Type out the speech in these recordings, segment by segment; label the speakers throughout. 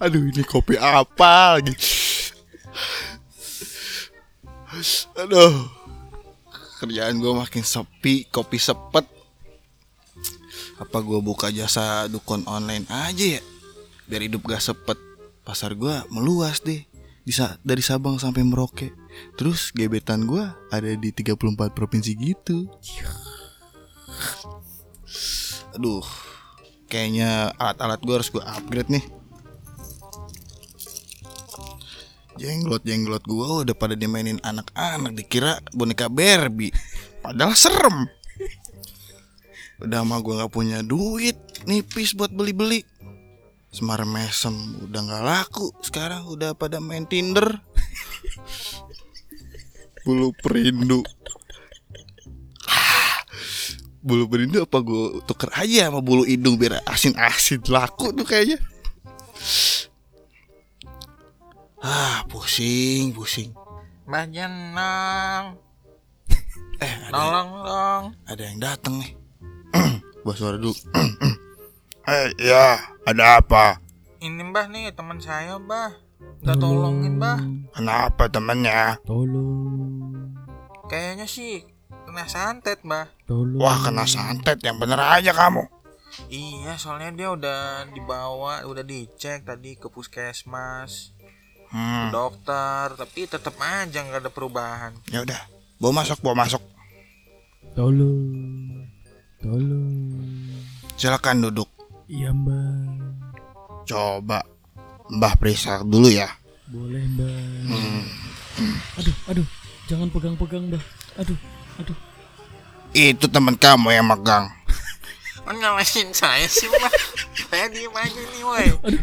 Speaker 1: Aduh ini kopi apa lagi? Aduh. Kerjaan gue makin sepi Kopi sepet. Apa gue buka jasa dukun online aja ya? Biar hidup gak sepet. Pasar gue meluas deh. Bisa dari Sabang sampai Merauke. Terus gebetan gue ada di 34 provinsi gitu. Aduh. Kayaknya alat-alat gue harus gue upgrade nih Jenglot-jenglot gue udah pada dimainin anak-anak Dikira boneka Barbie. Padahal serem. Udah mah gue gak punya duit Nipis buat beli-beli. Semar mesem udah gak laku. Sekarang udah pada main Tinder. Bulu perindu. Bulu perindu apa gue tuker aja sama bulu hidung Biar asin-asin laku tuh kayaknya Ah pusing pusing.
Speaker 2: Mbah Jenang,
Speaker 1: Eh ada,
Speaker 2: tolong dong.
Speaker 1: ada yang datang nih. Buat suara dulu. Eh ya ada apa?
Speaker 2: Ini Mbah nih teman saya, Mbah. Udah tolongin, Mbah.
Speaker 1: Kenapa temennya
Speaker 3: Tolong,
Speaker 2: Kayaknya sih kena santet, Mbah.
Speaker 3: tolong.
Speaker 1: Wah kena santet. Yang bener aja kamu.
Speaker 2: Iya, soalnya dia udah dibawa, udah dicek tadi ke puskesmas, ke
Speaker 1: Hmm
Speaker 2: dokter, tapi tetap aja nggak ada perubahan.
Speaker 1: ya udah bawa masuk bawa masuk
Speaker 3: Tolong, tolong.
Speaker 1: silakan duduk
Speaker 3: Iya mbak,
Speaker 1: coba Mbah periksa dulu ya
Speaker 3: boleh mbak.
Speaker 1: Hmm.
Speaker 3: Aduh, aduh, jangan pegang-pegang mbak. Aduh, aduh.
Speaker 1: itu teman kamu yang megang
Speaker 2: Oh, nyalahin saya sih, Mbah. saya diem aja nih, woi.
Speaker 3: Aduh,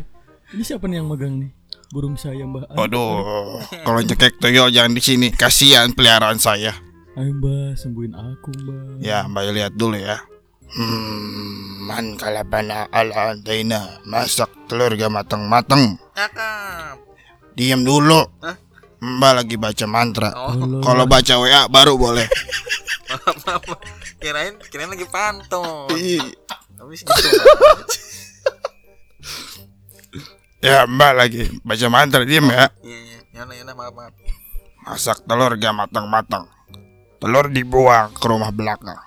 Speaker 3: ini siapa nih yang megang nih? Burung saya mbak. Aduh,
Speaker 1: kalau cekek tuyul jangan di sini kasihan peliharaan saya
Speaker 3: Ayo mbak, sembuhin aku mbak.
Speaker 1: ya Mbak lihat dulu ya Hmm, man kalabana ala antaina masak telur gak mateng-mateng.
Speaker 2: Cakep.
Speaker 1: Diam dulu.
Speaker 2: Hah?
Speaker 1: Mbak lagi baca mantra.
Speaker 2: Oh.
Speaker 1: Kalau baca WA baru boleh.
Speaker 2: maaf, maaf. Kirain, kirain lagi pantun.
Speaker 1: Ih,
Speaker 2: Habis gitu.
Speaker 1: Ya Mbak lagi baca mantra diam ya.
Speaker 2: Iya, iya. Yana, yana, maaf, maaf.
Speaker 1: Masak telur gak matang-matang. Telur dibuang ke rumah belakang.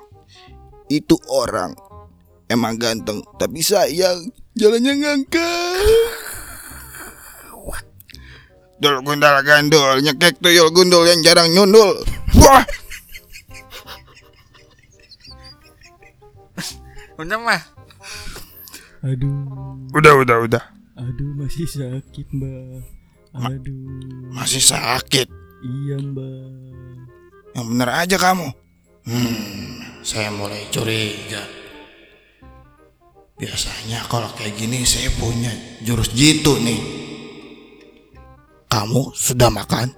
Speaker 1: Itu orang emang ganteng, tapi sayang jalannya ngangkang. Dul gundal gandul, nyekek tuyul gundul yang jarang nyundul. Wah,
Speaker 2: Udah, mah.
Speaker 3: Aduh,
Speaker 1: udah udah udah.
Speaker 3: Aduh masih sakit mbak. Aduh,
Speaker 1: Masih sakit.
Speaker 3: iya mbak.
Speaker 1: Yang bener aja kamu. Hmm, saya mulai curiga. Biasanya kalau kayak gini saya punya jurus jitu nih. Kamu sudah makan?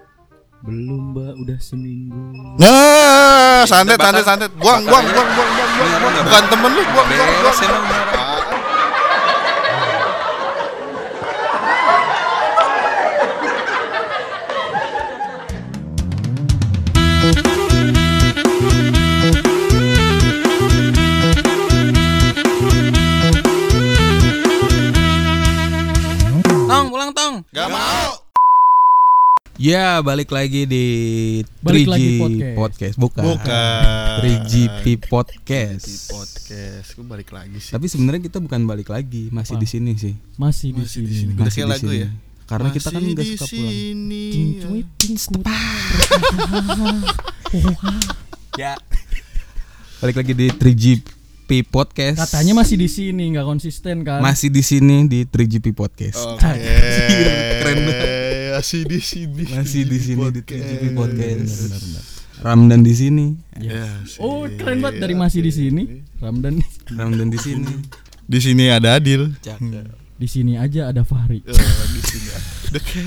Speaker 3: Belum mbak, udah seminggu.
Speaker 1: Nah, santet, santet, santet. Buang, buang, buang, buang, buang, buang, buang. Bukan temen lu, buang, buang, buang.
Speaker 4: Ya, balik lagi di
Speaker 3: Balik
Speaker 4: 3G
Speaker 3: lagi podcast.
Speaker 4: podcast. Bukan.
Speaker 1: Bukan.
Speaker 4: 3GP podcast.
Speaker 1: podcast. Gue balik lagi sih.
Speaker 4: Tapi sebenarnya kita bukan balik lagi, masih di sini sih.
Speaker 3: Masih,
Speaker 1: Masih di
Speaker 3: sini.
Speaker 4: Masih di
Speaker 1: lagu
Speaker 4: sini.
Speaker 1: ya?
Speaker 4: Karena kita kan
Speaker 1: Masih
Speaker 4: nggak
Speaker 1: di
Speaker 4: suka pulang.
Speaker 3: Cing cuit.
Speaker 4: Ya. Balik lagi di 3GP podcast.
Speaker 3: Katanya masih di sini, nggak konsisten kan?
Speaker 4: masih di sini di 3GP podcast.
Speaker 1: Oke.
Speaker 4: Keren banget.
Speaker 1: Masih di sini.
Speaker 4: Masih di sini di 3GP podcast.
Speaker 3: Benar, benar.
Speaker 4: Ramdan di sini.
Speaker 1: Ya,
Speaker 3: Oh keren banget dari masih di sini. Ramdan
Speaker 4: Ramdan di sini.
Speaker 1: Di sini ada Adil.
Speaker 3: di sini aja ada Fahri.
Speaker 1: Oh, di sini.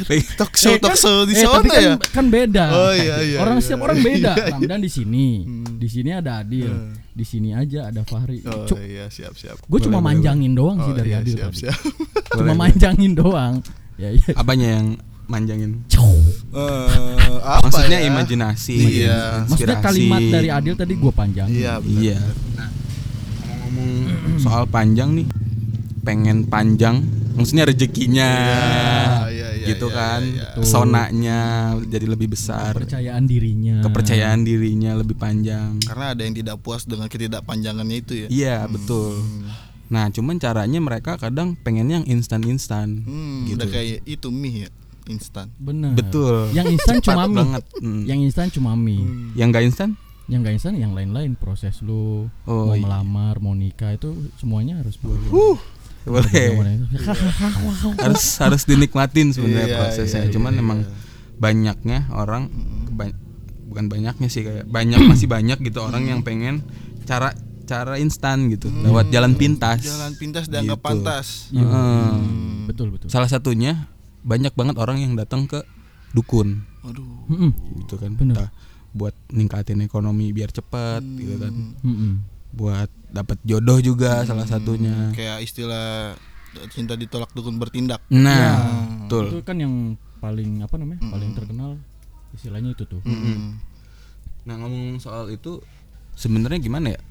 Speaker 1: Kayak talk show,
Speaker 3: Eh,
Speaker 1: talk
Speaker 3: kan-
Speaker 1: show di
Speaker 3: eh,
Speaker 1: sana
Speaker 3: tapi kan,
Speaker 1: ya.
Speaker 3: kan beda.
Speaker 1: Oh, iya, iya,
Speaker 3: orang
Speaker 1: iya.
Speaker 3: setiap orang beda.
Speaker 1: Iya, iya.
Speaker 3: Ramdan di sini, di sini ada Adil, di sini aja ada Fahri.
Speaker 1: Oh
Speaker 3: Cuk,
Speaker 1: iya, siap, siap.
Speaker 3: gue cuma
Speaker 4: boleh,
Speaker 3: manjangin doang sih
Speaker 1: Oh
Speaker 3: dari
Speaker 1: iya,
Speaker 3: Adil
Speaker 1: siap,
Speaker 3: tadi.
Speaker 1: siap.
Speaker 3: Cuma manjangin doang. Ya iya.
Speaker 4: Apanya yang manjangin?
Speaker 1: Eh, apa
Speaker 4: Maksudnya
Speaker 1: ya?
Speaker 4: imajinasi.
Speaker 1: Iya.
Speaker 3: Maksudnya
Speaker 4: inspirasi.
Speaker 3: kalimat dari Adil tadi gue panjangin.
Speaker 1: Iya, benar.
Speaker 4: Iya. Nah, ngomong soal panjang nih, pengen panjang maksudnya rezekinya
Speaker 1: iya, iya,
Speaker 4: gitu
Speaker 1: iya,
Speaker 4: kan
Speaker 1: iya, iya.
Speaker 4: pesonanya jadi lebih besar
Speaker 3: kepercayaan dirinya
Speaker 4: kepercayaan dirinya lebih panjang
Speaker 1: Karena ada yang tidak puas dengan ketidakpanjangannya itu ya.
Speaker 4: iya betul nah cuman caranya mereka kadang pengen yang instan instan
Speaker 1: Hmm,
Speaker 4: gitu
Speaker 1: udah kayak itu mie ya, instan.
Speaker 3: bener.
Speaker 4: Betul.
Speaker 3: Yang instan cuma mie.
Speaker 4: banget. Hmm.
Speaker 3: yang instan cuma mie.
Speaker 4: Yang gak instan?
Speaker 3: Yang gak instan yang lain-lain. Proses lu.
Speaker 4: Oh,
Speaker 3: mau
Speaker 4: iya.
Speaker 3: melamar mau nikah itu semuanya harus
Speaker 4: boleh. harus harus dinikmatin sebenarnya
Speaker 1: Iya,
Speaker 4: prosesnya.
Speaker 1: iya,
Speaker 4: cuman
Speaker 1: iya,
Speaker 4: emang
Speaker 1: iya.
Speaker 4: banyaknya orang keba- bukan banyaknya sih kayak banyak masih banyak gitu orang yang pengen cara cara instan gitu. Lewat jalan pintas.
Speaker 1: Jalan pintas dianggap
Speaker 4: Gitu.
Speaker 1: pantas.
Speaker 3: Iya.
Speaker 4: Heeh.
Speaker 3: betul betul.
Speaker 4: Salah satunya banyak banget orang yang datang ke dukun
Speaker 1: Waduh.
Speaker 3: Mm-mm.
Speaker 4: gitu kan
Speaker 3: Bener.
Speaker 4: Entah buat ningkatin ekonomi biar cepet gitu kan
Speaker 3: Mm-mm.
Speaker 4: buat dapat jodoh juga salah satunya
Speaker 1: Kayak istilah cinta ditolak dukun bertindak.
Speaker 4: nah
Speaker 3: itu
Speaker 4: betul
Speaker 3: kan yang paling apa namanya paling terkenal istilahnya itu tuh
Speaker 1: Hmm.
Speaker 4: Nah ngomong soal itu sebenarnya gimana ya?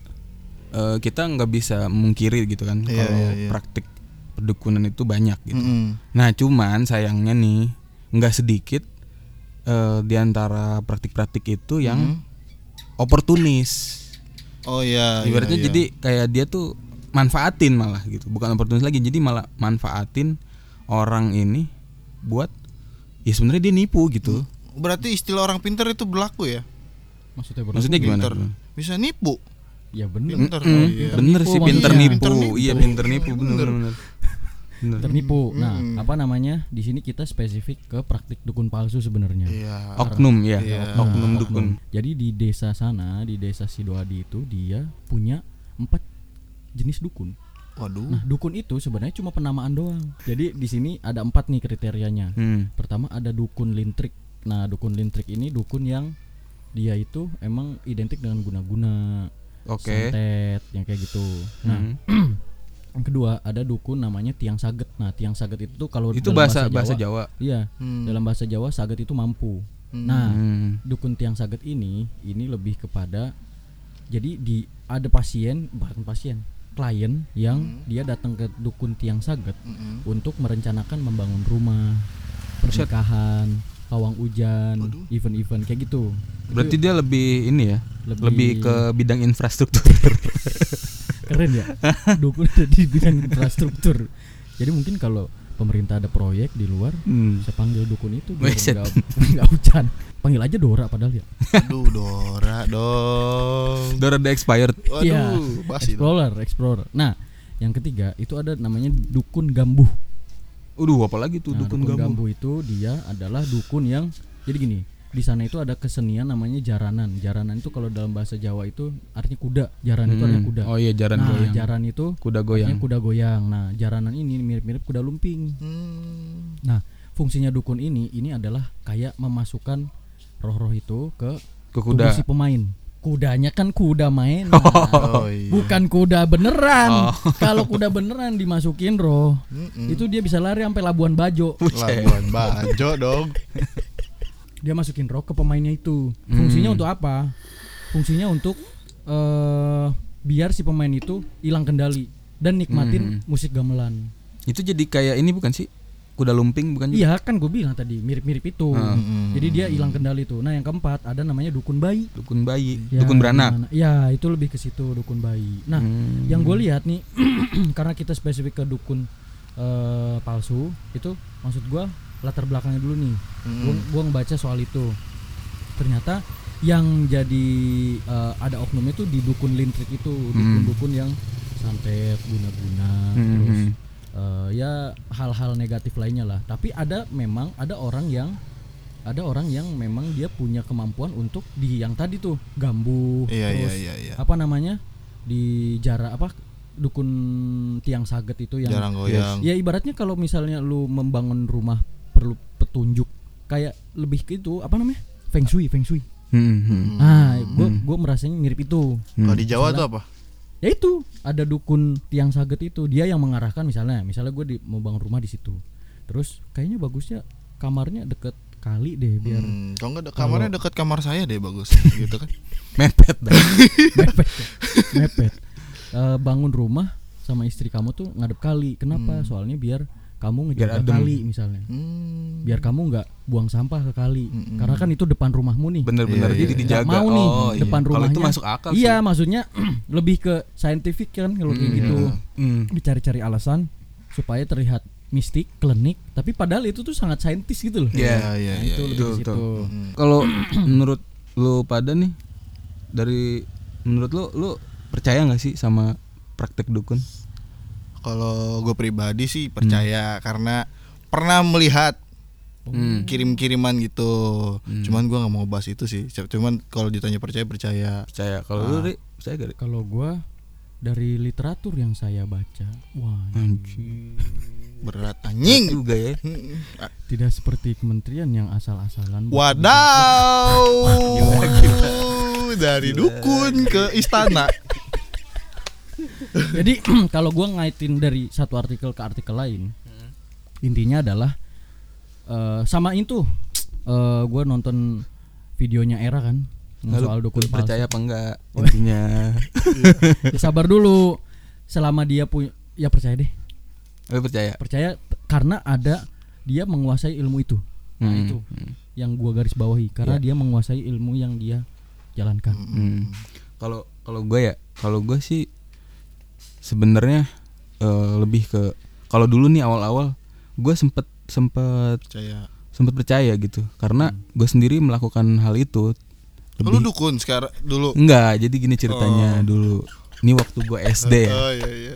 Speaker 4: Eh, kita nggak bisa mungkiri gitu kan
Speaker 1: Iya,
Speaker 4: kalau
Speaker 1: iya, iya.
Speaker 4: praktik perdukunan itu banyak gitu.
Speaker 1: Mm-mm.
Speaker 4: Nah cuman sayangnya nih nggak sedikit eh, di antara praktik-praktik itu yang oportunis.
Speaker 1: Oh iya. iya,
Speaker 4: Ibaratnya
Speaker 1: iya.
Speaker 4: jadi kayak dia tuh manfaatin malah gitu, bukan oportunis lagi. Jadi malah manfaatin orang ini buat ya sebenarnya dia nipu gitu.
Speaker 1: berarti istilah orang pintar itu berlaku ya?
Speaker 3: maksudnya?
Speaker 4: Maksudnya gimana?
Speaker 1: Pintar. Bisa nipu.
Speaker 3: Ya bener
Speaker 1: Pintar.
Speaker 4: Mm,
Speaker 1: Oh, iya.
Speaker 4: bener
Speaker 3: nipu
Speaker 4: sih pinter
Speaker 3: maksudnya.
Speaker 4: nipu.
Speaker 1: Pinter nipu.
Speaker 4: Iya pinter nipu bener
Speaker 1: Bener.
Speaker 3: ternipu nah apa namanya di sini kita spesifik ke praktik dukun palsu sebenarnya
Speaker 1: Iya.
Speaker 4: Oknum ya,
Speaker 1: Iya.
Speaker 4: oknum dukun.
Speaker 3: jadi di desa sana di desa Sidoadi itu dia punya empat jenis dukun
Speaker 1: Waduh.
Speaker 3: nah dukun itu sebenarnya cuma penamaan doang jadi di sini ada empat nih kriterianya
Speaker 4: Hmm.
Speaker 3: pertama ada dukun lintrik nah dukun lintrik ini dukun yang dia itu emang identik dengan guna-guna
Speaker 4: Oke.
Speaker 3: santet yang kayak gitu nah
Speaker 4: Hmm.
Speaker 3: yang kedua ada dukun namanya tiang saget nah tiang saget itu tuh kalau
Speaker 4: Itu
Speaker 3: dalam
Speaker 4: bahasa bahasa Jawa.
Speaker 3: iya
Speaker 1: Hmm.
Speaker 3: dalam bahasa Jawa saget itu mampu nah
Speaker 4: Hmm.
Speaker 3: dukun tiang saget ini ini lebih kepada jadi di ada pasien bahkan pasien klien yang dia datang ke dukun tiang saget
Speaker 1: Mm-mm.
Speaker 3: untuk merencanakan membangun rumah pernikahan pawang hujan event-event kayak gitu
Speaker 4: Berarti dia lebih ini ya,
Speaker 3: Lebih-
Speaker 4: lebih, ke bidang infrastruktur.
Speaker 3: keren ya dukun di bidang infrastruktur jadi mungkin kalau pemerintah ada proyek di luar
Speaker 4: Hmm.
Speaker 3: saya panggil dukun itu biar nggak hujan panggil aja Dora padahal ya
Speaker 1: Aduh, Dora dong.
Speaker 4: Udah ada expired.
Speaker 1: Waduh,
Speaker 3: Iya.
Speaker 1: basi
Speaker 3: explorer explorer nah yang ketiga itu ada namanya dukun gambuh
Speaker 4: Udah apalagi tuh
Speaker 3: Nah,
Speaker 4: dukun
Speaker 3: dukun
Speaker 4: gambu.
Speaker 3: gambuh itu dia adalah dukun yang jadi gini di sana itu ada kesenian namanya jaranan jaranan itu kalau dalam bahasa Jawa itu artinya kuda jaran itu artinya
Speaker 4: Hmm.
Speaker 3: kuda
Speaker 4: Oh iya jaran
Speaker 3: nah
Speaker 4: goyang.
Speaker 3: jaran itu
Speaker 4: Kuda goyang.
Speaker 3: kuda goyang nah jaranan ini mirip-mirip kuda lumping
Speaker 1: Hmm.
Speaker 3: nah fungsinya dukun ini ini adalah kayak memasukkan roh-roh itu ke
Speaker 4: Ke
Speaker 3: tubuh
Speaker 4: kuda.
Speaker 3: si pemain kudanya kan kuda main
Speaker 1: Oh iya.
Speaker 3: bukan kuda beneran kalau kuda beneran dimasukin roh
Speaker 1: Mm-mm.
Speaker 3: itu dia bisa lari sampai Labuan Bajo
Speaker 1: Labuan Bajo dong.
Speaker 3: dia masukin roh ke pemainnya itu fungsinya
Speaker 4: Hmm.
Speaker 3: untuk apa fungsinya untuk eh biar si pemain itu hilang kendali dan nikmatin
Speaker 4: Hmm.
Speaker 3: musik gamelan
Speaker 4: Itu jadi kayak ini bukan sih? Kuda lumping bukan juga?
Speaker 3: iya kan gue bilang tadi mirip-mirip itu
Speaker 1: Hmm.
Speaker 3: jadi dia hilang kendali tuh nah yang keempat ada namanya dukun bayi
Speaker 4: Dukun bayi,
Speaker 3: Ya,
Speaker 4: dukun beranak.
Speaker 3: gimana? ya itu lebih ke situ dukun bayi nah
Speaker 4: Hmm.
Speaker 3: yang gue lihat nih karena kita spesifik ke dukun eh, palsu itu maksud gue latar belakangnya dulu nih
Speaker 1: Hmm.
Speaker 3: gue ngebaca soal itu ternyata yang jadi eh, ada oknumnya tuh di dukun lintrik itu dukun-dukun yang santet guna-guna
Speaker 4: Hmm.
Speaker 3: terus eh, ya hal-hal negatif lainnya lah tapi ada memang ada orang yang ada orang yang memang dia punya kemampuan untuk di yang tadi tuh gambu
Speaker 1: Iya, iya,
Speaker 3: terus
Speaker 1: iya, iya.
Speaker 3: apa namanya di jarak apa dukun tiang saget itu yang
Speaker 1: Jarang goyang.
Speaker 3: ya ibaratnya kalau misalnya lu membangun rumah perlu petunjuk kayak lebih ke itu apa namanya feng shui feng shui
Speaker 4: Hmm, hmm.
Speaker 3: ah gua gua merasanya mirip itu
Speaker 1: Kalau di Jawa tuh apa?
Speaker 3: Ya itu ada dukun tiang saget itu. Dia yang mengarahkan misalnya misalnya gue di, mau bangun rumah di situ. Terus kayaknya bagusnya kamarnya deket kali deh biar
Speaker 1: Hmm, kalau enggak kamarnya dekat kamar saya deh bagus gitu kan.
Speaker 4: Mepet. Dah.
Speaker 3: mepet mepet. Eh, bangun rumah sama istri kamu tuh ngadep kali. Kenapa? Soalnya biar kamu
Speaker 4: Biar
Speaker 3: ngejaga
Speaker 4: adem.
Speaker 3: kali misalnya
Speaker 1: Hmm.
Speaker 3: biar kamu nggak buang sampah ke kali karena kan itu depan rumahmu nih
Speaker 4: bener-bener
Speaker 1: Iya,
Speaker 4: jadi
Speaker 1: iya.
Speaker 4: dijaga
Speaker 3: Nggak mau nih
Speaker 4: oh, iya.
Speaker 3: depan
Speaker 4: kalau
Speaker 3: rumahnya
Speaker 4: itu masuk akal
Speaker 3: iya
Speaker 4: sih
Speaker 3: maksudnya lebih ke scientific kan kalau kayak
Speaker 4: Mm,
Speaker 3: gitu
Speaker 4: Hmm.
Speaker 3: dicari-cari alasan supaya terlihat mistik klinik tapi padahal itu tuh sangat saintis gitu loh
Speaker 1: Iya, iya, iya.
Speaker 3: itu lebih
Speaker 4: betul. kalau menurut lu pada nih dari menurut lu lu percaya nggak sih sama praktek dukun
Speaker 1: Kalau gue pribadi sih percaya karena pernah melihat
Speaker 4: Hmm.
Speaker 1: kirim-kiriman gitu. Cuman gua nggak mau bahas itu sih. Cuman kalau ditanya percaya percaya.
Speaker 4: percaya kalau lu Ri, percaya gak
Speaker 3: kalau gua dari literatur yang saya baca wah
Speaker 4: Anjir.
Speaker 1: Berat anjing.
Speaker 4: juga ya
Speaker 1: Hmm.
Speaker 3: tidak seperti kementerian yang asal-asalan
Speaker 1: Wadaw. Dari dukun ke istana.
Speaker 3: Jadi kalau gua ngaitin dari satu artikel ke artikel lain, intinya adalah eh, sama itu eh, gua nonton videonya Era kan
Speaker 4: Lalu
Speaker 3: soal palsu.
Speaker 4: percaya apa enggak intinya
Speaker 3: Ya, sabar dulu. Selama dia punya ya percaya deh.
Speaker 4: lu percaya
Speaker 3: Percaya karena ada dia menguasai ilmu itu. Nah,
Speaker 4: Hmm,
Speaker 3: itu yang gua garis bawahi karena dia menguasai ilmu yang dia jalankan.
Speaker 4: Hmm. Kalau kalau gue ya, kalau gue sih sebenarnya eh, lebih ke kalau dulu nih awal-awal gue sempet sempet
Speaker 1: Percaya.
Speaker 4: sempet percaya gitu karena gue sendiri melakukan hal itu
Speaker 1: Lu dukun sekarang dulu.
Speaker 4: enggak jadi gini ceritanya dulu ini waktu gue SD ya
Speaker 1: Oh iya iya.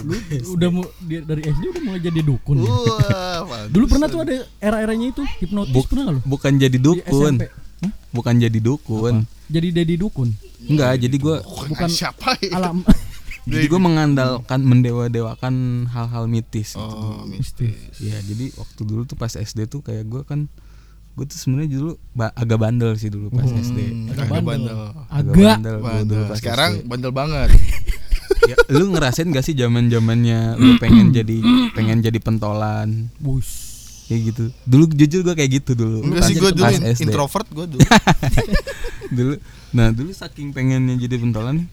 Speaker 3: Lu udah mu- dia dari SD udah mulai jadi dukun. ya?
Speaker 1: Wah.
Speaker 3: Dulu pernah tuh ada era-eranya itu hipnotis
Speaker 4: Buk-
Speaker 3: pernah nggak lu?
Speaker 4: bukan jadi
Speaker 3: Di
Speaker 4: dukun bukan jadi dukun
Speaker 3: Jadi dedi dukun.
Speaker 4: enggak jadi gue
Speaker 3: bukan
Speaker 1: siapa ya?
Speaker 3: Alam
Speaker 4: jadi gue mengandalkan mendewa-dewakan hal-hal mitis gitu.
Speaker 1: Oh,
Speaker 3: mistis.
Speaker 4: Ya jadi waktu dulu tuh pas SD tuh kayak gue kan gue tuh sebenarnya dulu ba- agak bandel sih dulu pas SD.
Speaker 1: Agak
Speaker 3: bandel.
Speaker 1: bandel.
Speaker 4: Agak
Speaker 3: Agak.
Speaker 4: bandel
Speaker 1: Bandel.
Speaker 4: dulu pas
Speaker 1: Sekarang
Speaker 4: SD.
Speaker 1: bandel banget.
Speaker 4: Ya, lu ngerasain gak sih zaman zamannya lu pengen jadi pengen jadi pentolan
Speaker 3: Bus.
Speaker 4: kayak gitu. Dulu jujur gue kayak gitu dulu.
Speaker 1: Enggak sih gue dulu
Speaker 4: SD.
Speaker 1: introvert gue dulu.
Speaker 4: dulu. Nah dulu saking pengennya jadi pentolan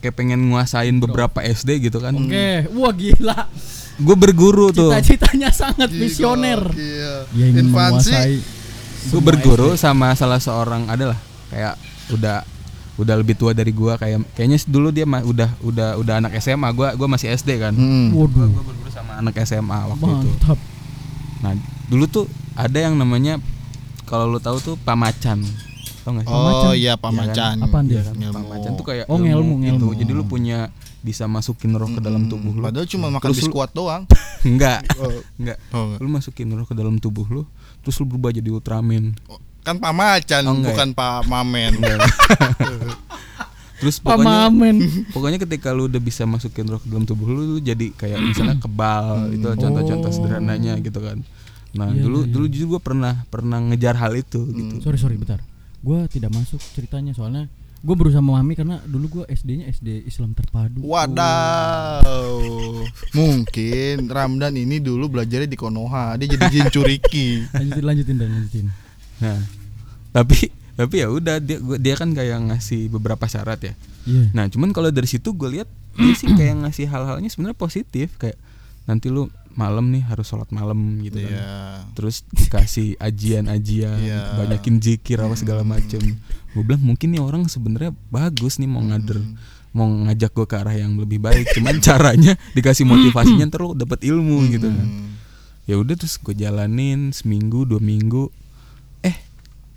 Speaker 4: kayak pengen nguasain beberapa SD gitu kan.
Speaker 3: Oke, wah gila.
Speaker 4: Gue berguru tuh.
Speaker 3: Cita-citanya sangat visioner.
Speaker 1: Iya. Infansi.
Speaker 4: gue berguru sama salah seorang adalah kayak udah udah lebih tua dari gua kayak kayaknya dulu dia ma- udah udah udah anak SMA gua gua masih SD kan
Speaker 1: Hmm.
Speaker 3: Waduh,
Speaker 4: gua berguru sama anak SMA waktu itu
Speaker 3: mantap.
Speaker 4: nah dulu tuh ada yang namanya kalau lu tahu tuh pamacan tau gak sih
Speaker 1: Oh iya pamacan.
Speaker 3: Apaan dia?
Speaker 1: Ilmu.
Speaker 4: pamacan tuh kayak
Speaker 3: Oh, ngelmu,
Speaker 4: gitu.
Speaker 3: ngelmu.
Speaker 4: jadi lu punya bisa masukin roh ke dalam tubuh lu
Speaker 1: Padahal cuma makan
Speaker 4: Terus lu-
Speaker 1: biskuit doang.
Speaker 4: enggak
Speaker 1: Oh,
Speaker 4: enggak
Speaker 1: oh, enggak.
Speaker 4: lu masukin roh ke dalam tubuh lu terus lu berubah jadi Ultraman
Speaker 1: Kan pamacan
Speaker 4: Oh, enggak
Speaker 1: bukan Pak Mamen.
Speaker 4: terus pokoknya
Speaker 3: Pamamen.
Speaker 4: Pokoknya ketika lu udah bisa masukin roh ke dalam tubuh lu, lu jadi kayak misalnya kebal itu contoh-contoh
Speaker 3: Oh.
Speaker 4: sederhananya gitu kan. Nah,
Speaker 3: Iya,
Speaker 4: dulu
Speaker 3: iya, iya.
Speaker 4: dulu jujur gue pernah pernah ngejar hal itu gitu.
Speaker 3: Sorry sorry bentar. Gua tidak masuk ceritanya soalnya gue berusaha memahami karena dulu gua SD-nya SD Islam terpadu.
Speaker 1: Wadaw. Mungkin Ramdan ini dulu belajarnya di Konoha. Dia jadi jin curiki.
Speaker 3: Lanjutin lanjutin dan lanjutin.
Speaker 4: Nah, tapi tapi ya udah dia gua, dia kan kayak ngasih beberapa syarat ya.
Speaker 3: Iya.
Speaker 4: Nah, cuman kalau dari situ gue lihat dia sih kayak ngasih hal-halnya sebenarnya positif kayak nanti lu malam nih harus sholat malam gitu kan.
Speaker 1: Iya.
Speaker 4: terus dikasih ajian-ajian
Speaker 1: Iya.
Speaker 4: banyakin zikir apa segala macem gue bilang mungkin nih orang sebenarnya bagus nih mau ngader mau ngajak gue ke arah yang lebih baik cuman caranya dikasih motivasinya ntar lo dapet ilmu gitu kan
Speaker 1: Hmm.
Speaker 4: ya udah terus gue jalanin seminggu dua minggu eh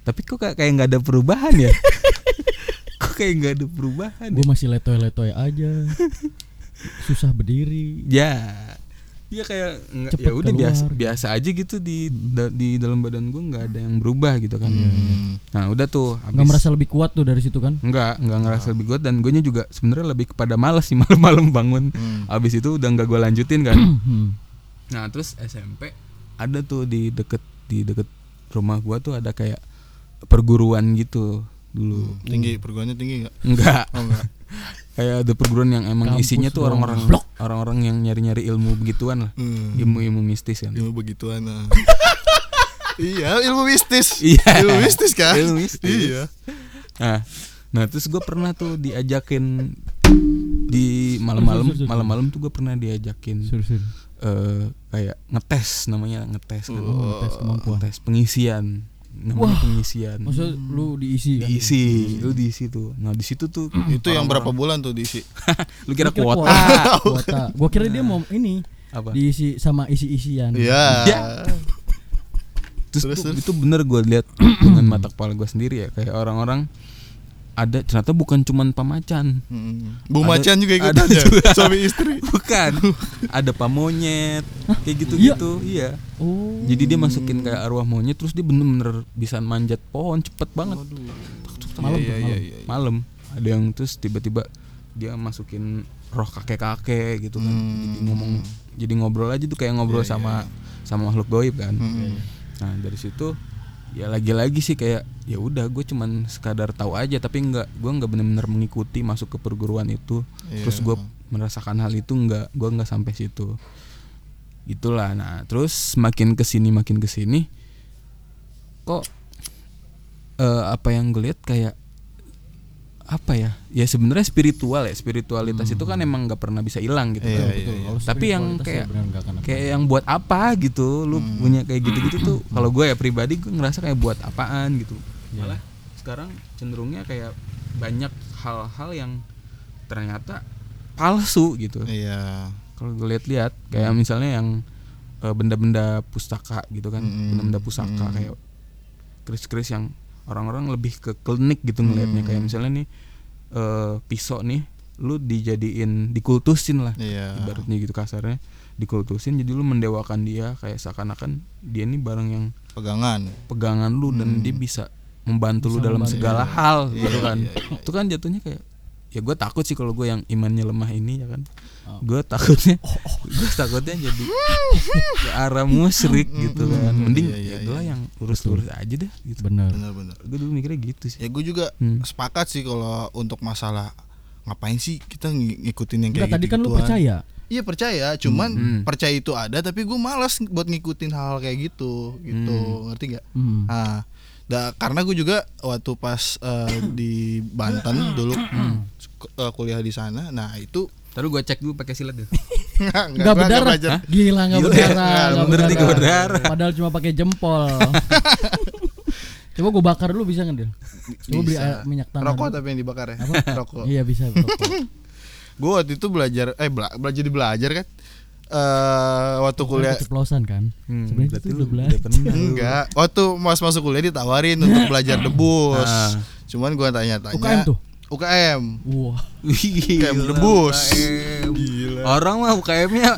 Speaker 4: tapi kok kayak nggak ada perubahan ya kok kayak nggak ada perubahan ya?
Speaker 3: Gue masih letoy-letoy aja. Susah berdiri.
Speaker 4: ya dia kayak nggak
Speaker 3: Cepet
Speaker 4: ya udah biasa
Speaker 3: keluar.
Speaker 4: biasa aja gitu di da- di dalam badan gue nggak ada yang berubah gitu kan
Speaker 1: Hmm.
Speaker 4: nah udah tuh
Speaker 3: Nggak
Speaker 4: habis
Speaker 3: merasa lebih kuat tuh dari situ kan?
Speaker 4: Enggak, enggak ngerasa lebih kuat dan gue juga sebenarnya lebih kepada malas sih malam-malam bangun.
Speaker 1: Hmm.
Speaker 4: Abis itu udah nggak gue lanjutin kan.
Speaker 3: Hmm.
Speaker 4: nah terus SMP ada tuh di deket di deket rumah gua tuh ada kayak perguruan gitu dulu.
Speaker 1: Tinggi perguruannya tinggi enggak?
Speaker 4: Enggak,
Speaker 1: Oh enggak.
Speaker 4: kayak ada perguruan yang emang
Speaker 3: Kampus
Speaker 4: isinya tuh orang-orang
Speaker 3: Blok.
Speaker 4: orang-orang yang nyari-nyari ilmu begituan lah.
Speaker 1: Hmm.
Speaker 4: Ilmu-ilmu mistis kan.
Speaker 1: Ilmu begituan. ah. iya, ilmu mistis.
Speaker 4: Iya.
Speaker 1: Ilmu mistis kan?
Speaker 4: Ilmu mistis.
Speaker 1: Iya.
Speaker 4: Nah, nah terus gue pernah tuh diajakin di malam-malam malam-malam tuh gue pernah diajakin
Speaker 3: Sorry, sorry.
Speaker 4: eh, kayak ngetes namanya ngetes kan.
Speaker 3: Oh, tes kemampuan.
Speaker 4: Tes pengisian. Namanya pengisian.
Speaker 3: Maksud lu diisi kan?
Speaker 4: diisi, lu diisi tuh. Nah, di situ tuh
Speaker 1: Itu yang berapa bulan tuh diisi?
Speaker 4: lu kira
Speaker 3: Gua kira
Speaker 4: kuota
Speaker 3: kuota. Gua kira dia mau ini
Speaker 4: apa?
Speaker 3: diisi sama isi-isian.
Speaker 1: Iya.
Speaker 4: Ya. Terus,
Speaker 1: Terus,
Speaker 4: tuh,
Speaker 1: terus.
Speaker 4: itu bener gue lihat dengan mata kepala gue sendiri ya kayak orang-orang ada ternyata bukan cuman pamacan
Speaker 1: Hmm. Bu
Speaker 4: Ada-
Speaker 1: Macan juga ikut
Speaker 4: ada
Speaker 1: aja.
Speaker 4: juga.
Speaker 1: Suami istri.
Speaker 4: bukan ada pamonyet kayak gitu-gitu iya
Speaker 3: Oh.
Speaker 4: jadi dia masukin kayak arwah monyet terus dia bener-bener bisa manjat pohon cepet banget
Speaker 3: Malam
Speaker 1: Iya,
Speaker 3: tuh,
Speaker 1: iya,
Speaker 3: malam.
Speaker 1: iya.
Speaker 4: malam ada yang terus tiba-tiba dia masukin roh kakek-kakek gitu kan
Speaker 1: Hmm.
Speaker 4: jadi ngomong jadi ngobrol aja tuh kayak ngobrol
Speaker 1: Iya,
Speaker 4: sama sama makhluk goib kan
Speaker 1: Hmm.
Speaker 4: nah dari situ ya lagi-lagi sih kayak ya udah gue cuman sekadar tahu aja tapi nggak gue nggak bener-bener mengikuti masuk ke perguruan itu terus
Speaker 1: Iya.
Speaker 4: gue merasakan hal itu nggak gue nggak sampai situ itulah nah terus makin ke sini makin ke sini kok eh, apa yang gue lihat kayak apa ya ya sebenarnya spiritual ya spiritualitas itu kan emang nggak pernah bisa hilang gitu
Speaker 1: Iya,
Speaker 4: kan.
Speaker 1: iya, iya.
Speaker 4: Tapi yang kayak-
Speaker 3: ya
Speaker 4: kayak yang buat apa gitu lu
Speaker 1: Hmm.
Speaker 4: punya kayak gitu-gitu tuh kalau gue ya pribadi gue ngerasa kayak buat apaan gitu
Speaker 3: Iya.
Speaker 4: malah sekarang cenderungnya kayak banyak hal-hal yang ternyata palsu gitu
Speaker 1: Iya.
Speaker 4: kalau gue lihat-lihat kayak misalnya yang eh, benda-benda pustaka gitu kan
Speaker 1: Mm-mm.
Speaker 4: benda-benda pusaka
Speaker 1: Mm.
Speaker 4: kayak keris-keris yang orang-orang lebih ke klinik gitu ngelihatnya
Speaker 1: Mm.
Speaker 4: kayak misalnya nih eh, pisau nih lu dijadiin dikultusin lah
Speaker 1: Iya.
Speaker 4: ibaratnya gitu kasarnya dikultusin jadi lu mendewakan dia kayak seakan-akan dia ini barang yang
Speaker 1: Pegangan.
Speaker 4: pegangan lu dan dia bisa membantu lu
Speaker 3: Bisa
Speaker 4: dalam
Speaker 3: membantu.
Speaker 4: segala hal
Speaker 1: Iya,
Speaker 4: gitu kan
Speaker 1: iya, iya.
Speaker 4: itu kan jatuhnya kayak ya gue takut sih kalau gue yang imannya lemah ini ya kan
Speaker 3: Oh.
Speaker 4: gue takutnya gue takutnya jadi ke arah musyrik gitu kan mending
Speaker 1: Iya, iya,
Speaker 4: ya gue
Speaker 1: iya.
Speaker 4: yang lurus-lurus aja deh gitu
Speaker 3: Bener.
Speaker 1: Benar-benar.
Speaker 4: gue dulu mikirnya gitu sih
Speaker 1: Ya gue juga
Speaker 4: Hmm.
Speaker 1: sepakat sih kalau untuk masalah ngapain sih kita ng- ngikutin yang kayak
Speaker 3: Enggak tadi kan lu
Speaker 1: gitu-gituan.
Speaker 3: percaya.
Speaker 1: Iya percaya, cuman
Speaker 4: Hmm.
Speaker 1: percaya itu ada tapi gue malas buat ngikutin hal kayak gitu, gitu, ngerti gak?
Speaker 3: Hmm.
Speaker 1: Nah, da- karena gue juga waktu pas eh, di Banten dulu eh, kuliah di sana, nah itu
Speaker 4: Taruh gue cek dulu pakai silat deh.
Speaker 1: nggak
Speaker 3: Enggak berdarah.
Speaker 1: belajar.
Speaker 3: Gila enggak
Speaker 4: Gila,
Speaker 3: berdarah.
Speaker 4: nih, nggak berdarah.
Speaker 3: Padahal cuma pakai jempol. Coba gue bakar dulu bisa nggak Dil? Coba beli
Speaker 1: Bisa.
Speaker 3: air minyak tanah.
Speaker 1: Rokok
Speaker 3: dulu.
Speaker 1: tapi yang dibakar ya. Rokok.
Speaker 3: Iya bisa rokok.
Speaker 1: Gue waktu itu belajar, eh bela- belajar jadi belajar kan. Eh waktu kuliah
Speaker 3: keceplosan kan.
Speaker 4: Hmm,
Speaker 3: Sebenarnya
Speaker 4: berarti
Speaker 3: itu
Speaker 4: lu
Speaker 3: udah belajar.
Speaker 1: Enggak, waktu mas masuk kuliah ditawarin untuk belajar debus.
Speaker 4: Ah.
Speaker 1: Cuman gua tanya-tanya.
Speaker 3: UKM tuh?
Speaker 1: UKM.
Speaker 3: Wah.
Speaker 4: Gila,
Speaker 1: Kayak debus.
Speaker 4: UKM.
Speaker 1: Gila.
Speaker 4: Orang mah UKM-nya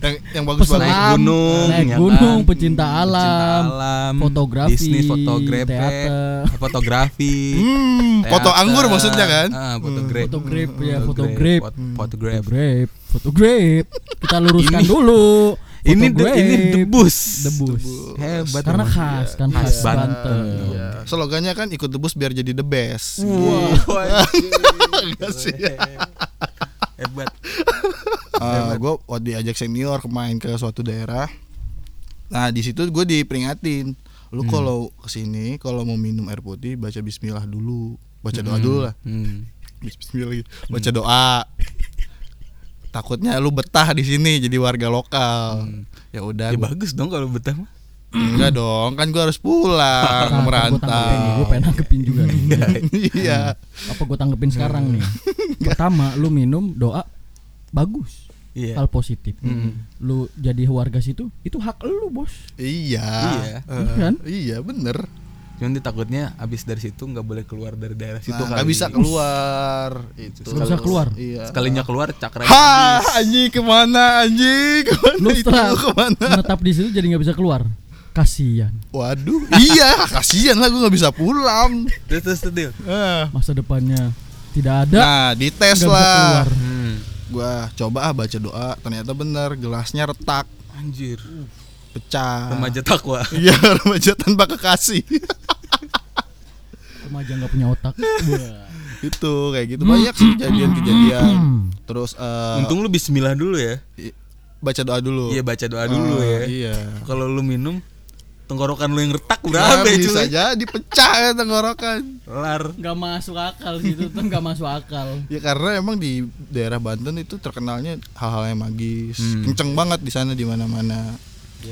Speaker 1: Yang yang bagus
Speaker 3: Peselam,
Speaker 1: banget.
Speaker 4: naik gunung,
Speaker 3: naik
Speaker 4: ya
Speaker 3: gunung,
Speaker 4: kan?
Speaker 3: pecinta alam,
Speaker 4: Pecinta alam,
Speaker 3: fotografi,
Speaker 4: bisnis fotografi,
Speaker 3: teater.
Speaker 4: fotografi,
Speaker 1: Hmm, foto
Speaker 4: teater.
Speaker 1: anggur maksudnya kan?
Speaker 4: Ah, fotografi.
Speaker 3: Fotografi, ya,
Speaker 4: Fotografi.
Speaker 3: fotografi.
Speaker 4: Fot- Fotografi.
Speaker 3: Grape, fotogrape. Kita luruskan
Speaker 4: Ini-
Speaker 3: dulu.
Speaker 4: Ini de- ini debus.
Speaker 3: Debus.
Speaker 4: Hebat.
Speaker 3: Karena khas kan
Speaker 4: Khas
Speaker 3: khas
Speaker 4: Banten.
Speaker 3: Banten.
Speaker 1: Iya. Slogannya kan ikut debus biar jadi the best.
Speaker 4: Wah,
Speaker 1: Enggak sih.
Speaker 4: Hebat.
Speaker 1: gue waktu diajak senior kemain ke suatu daerah. Nah di situ gue diperingatin, lu kalau ke sini kalau mau minum air putih baca Bismillah dulu, baca doa dulu lah.
Speaker 4: Hmm.
Speaker 1: Bismillah, gitu. baca doa. Takutnya lu betah di sini jadi warga lokal. Ya udah,
Speaker 4: Ya
Speaker 1: gua-
Speaker 4: bagus dong kalau betah mah.
Speaker 1: enggak dong, kan gue harus pulang merantau.
Speaker 3: Gue pengen nanggepin juga.
Speaker 1: Iya.
Speaker 3: Apa gue tanggepin sekarang nih? Pertama, lu minum doa bagus.
Speaker 4: Iya.
Speaker 3: Hal positif.
Speaker 4: Hmm.
Speaker 3: Lu jadi warga situ, itu hak lu, Bos.
Speaker 1: Iya.
Speaker 4: Iya.
Speaker 1: Eh,
Speaker 3: Iya kan?
Speaker 1: Iya, bener.
Speaker 4: Cuman dia takutnya abis dari situ nggak boleh keluar dari daerah situ
Speaker 1: Nah,
Speaker 4: kali.
Speaker 1: nggak bisa keluar. Itu.
Speaker 3: Nggak bisa keluar?
Speaker 1: Iya.
Speaker 4: Sekalinya keluar cakra
Speaker 1: Ha, anjing ke mana anjing? Ke mana
Speaker 3: Lu
Speaker 1: itu?
Speaker 3: setelah
Speaker 1: Ke mana?
Speaker 3: menetap di situ jadi nggak bisa keluar. Kasian.
Speaker 1: Waduh, iya, kasihan lah gue nggak bisa pulang.
Speaker 4: Terus terus.
Speaker 1: Eh.
Speaker 3: Masa depannya tidak ada.
Speaker 1: Nah, dites lah.
Speaker 4: Hmm.
Speaker 1: Gua coba ah baca doa, ternyata bener gelasnya retak,
Speaker 4: Anjir.
Speaker 1: pecah.
Speaker 4: Remaja takwa.
Speaker 1: Iya, remaja tanpa kekasih.
Speaker 3: Remaja nggak punya otak. Wah.
Speaker 1: itu kayak gitu banyak sih kejadian-kejadian. Terus eh,
Speaker 4: Untung lu bismillah dulu ya.
Speaker 1: baca doa dulu.
Speaker 4: Iya baca doa dulu
Speaker 1: Ah,
Speaker 4: ya.
Speaker 1: Iya.
Speaker 4: Kalau lu minum tenggorokan lu yang retak berapa ya
Speaker 1: bisa
Speaker 4: cuy
Speaker 1: jadi pecah ya tenggorokan.
Speaker 4: lar
Speaker 3: nggak masuk akal gitu tuh nggak masuk akal
Speaker 1: Ya karena emang di daerah Banten itu terkenalnya hal-hal yang magis,
Speaker 4: Hmm.
Speaker 1: kenceng banget di sana di mana-mana.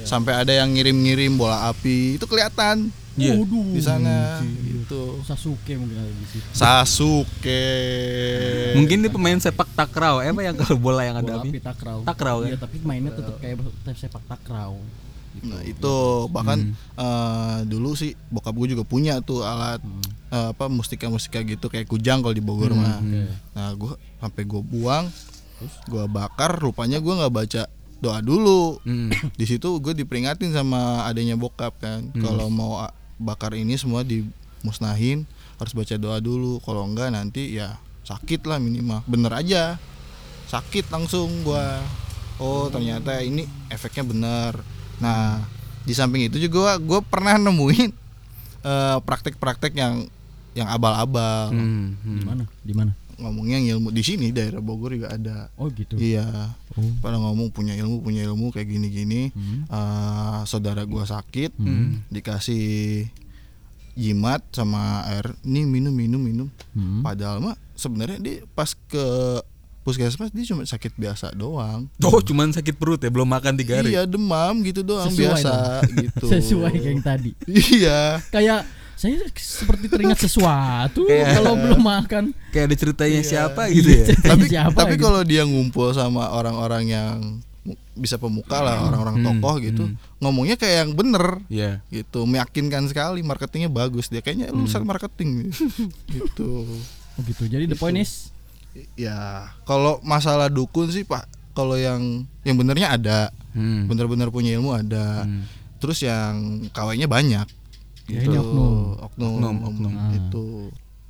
Speaker 1: Sampai ada yang ngirim-ngirim bola api, itu kelihatan
Speaker 4: Iya.
Speaker 3: Waduh.
Speaker 1: di sana gitu.
Speaker 3: Sasuke mungkin ada di situ
Speaker 1: Sasuke.
Speaker 4: mungkin dia pemain sepak takraw eh apa yang kalau bola yang ada
Speaker 3: bola api
Speaker 4: api
Speaker 3: takraw
Speaker 4: Takraw,
Speaker 3: iya
Speaker 4: kan?
Speaker 3: tapi mainnya tetap kayak sepak takraw
Speaker 1: Nah, itu bahkan eh, dulu sih bokap gue juga punya tuh alat eh, apa mustika-mustika gitu kayak kujang kalau di Bogor mah. Nah, gue sampai gue buang, gue bakar, rupanya gue nggak baca doa dulu.
Speaker 4: Hmm.
Speaker 1: Di situ gue diperingatin sama adanya bokap kan, kalau mau a- bakar ini semua dimusnahin harus baca doa dulu. Kalau enggak nanti ya sakit lah minimal. Bener aja, sakit langsung gua. Oh ternyata ini efeknya bener. Nah di samping itu juga gue pernah nemuin eh, praktek-praktek yang yang abal-abal.
Speaker 4: Hmm, hmm.
Speaker 3: di mana di mana
Speaker 1: Ngomongnya yang ilmu di sini daerah Bogor juga ada.
Speaker 3: oh gitu
Speaker 1: Iya.
Speaker 3: Oh.
Speaker 1: Pada ngomong punya ilmu punya ilmu kayak gini-gini.
Speaker 3: Hmm.
Speaker 1: Eh, saudara gua sakit,
Speaker 4: Hmm.
Speaker 1: dikasih jimat sama air. Nih minum minum minum.
Speaker 3: Hmm.
Speaker 1: Padahal mah sebenarnya dia pas ke puskesmas dia cuma sakit biasa doang.
Speaker 4: Oh cuman sakit perut ya belum makan tiga hari
Speaker 1: Iya demam gitu doang
Speaker 3: Sesuai
Speaker 1: biasa gitu.
Speaker 3: sesuai kayak yang tadi
Speaker 1: Iya.
Speaker 3: kayak saya seperti teringat sesuatu
Speaker 4: Kayak-
Speaker 3: kalau belum makan
Speaker 4: kayak ada ceritanya
Speaker 1: Iya.
Speaker 4: siapa gitu ya
Speaker 1: tapi
Speaker 3: siapa
Speaker 1: tapi
Speaker 3: gitu.
Speaker 1: kalau dia ngumpul sama orang-orang yang bisa pemuka lah orang-orang
Speaker 4: Hmm,
Speaker 1: tokoh gitu
Speaker 4: hmm.
Speaker 1: ngomongnya kayak yang bener
Speaker 4: Iya
Speaker 1: gitu meyakinkan sekali marketingnya bagus dia kayaknya lulusan
Speaker 4: Hmm.
Speaker 1: marketing gitu
Speaker 3: oh gitu jadi the point is
Speaker 1: ya kalau masalah dukun sih pak kalau yang yang benernya ada
Speaker 4: Hmm.
Speaker 1: bener-bener punya ilmu ada
Speaker 4: Hmm.
Speaker 1: terus yang kawainya banyak
Speaker 3: Ya,
Speaker 1: gitu
Speaker 3: ini oknum.
Speaker 1: oknum,
Speaker 4: Oknum, oknum.
Speaker 3: Ah.
Speaker 1: itu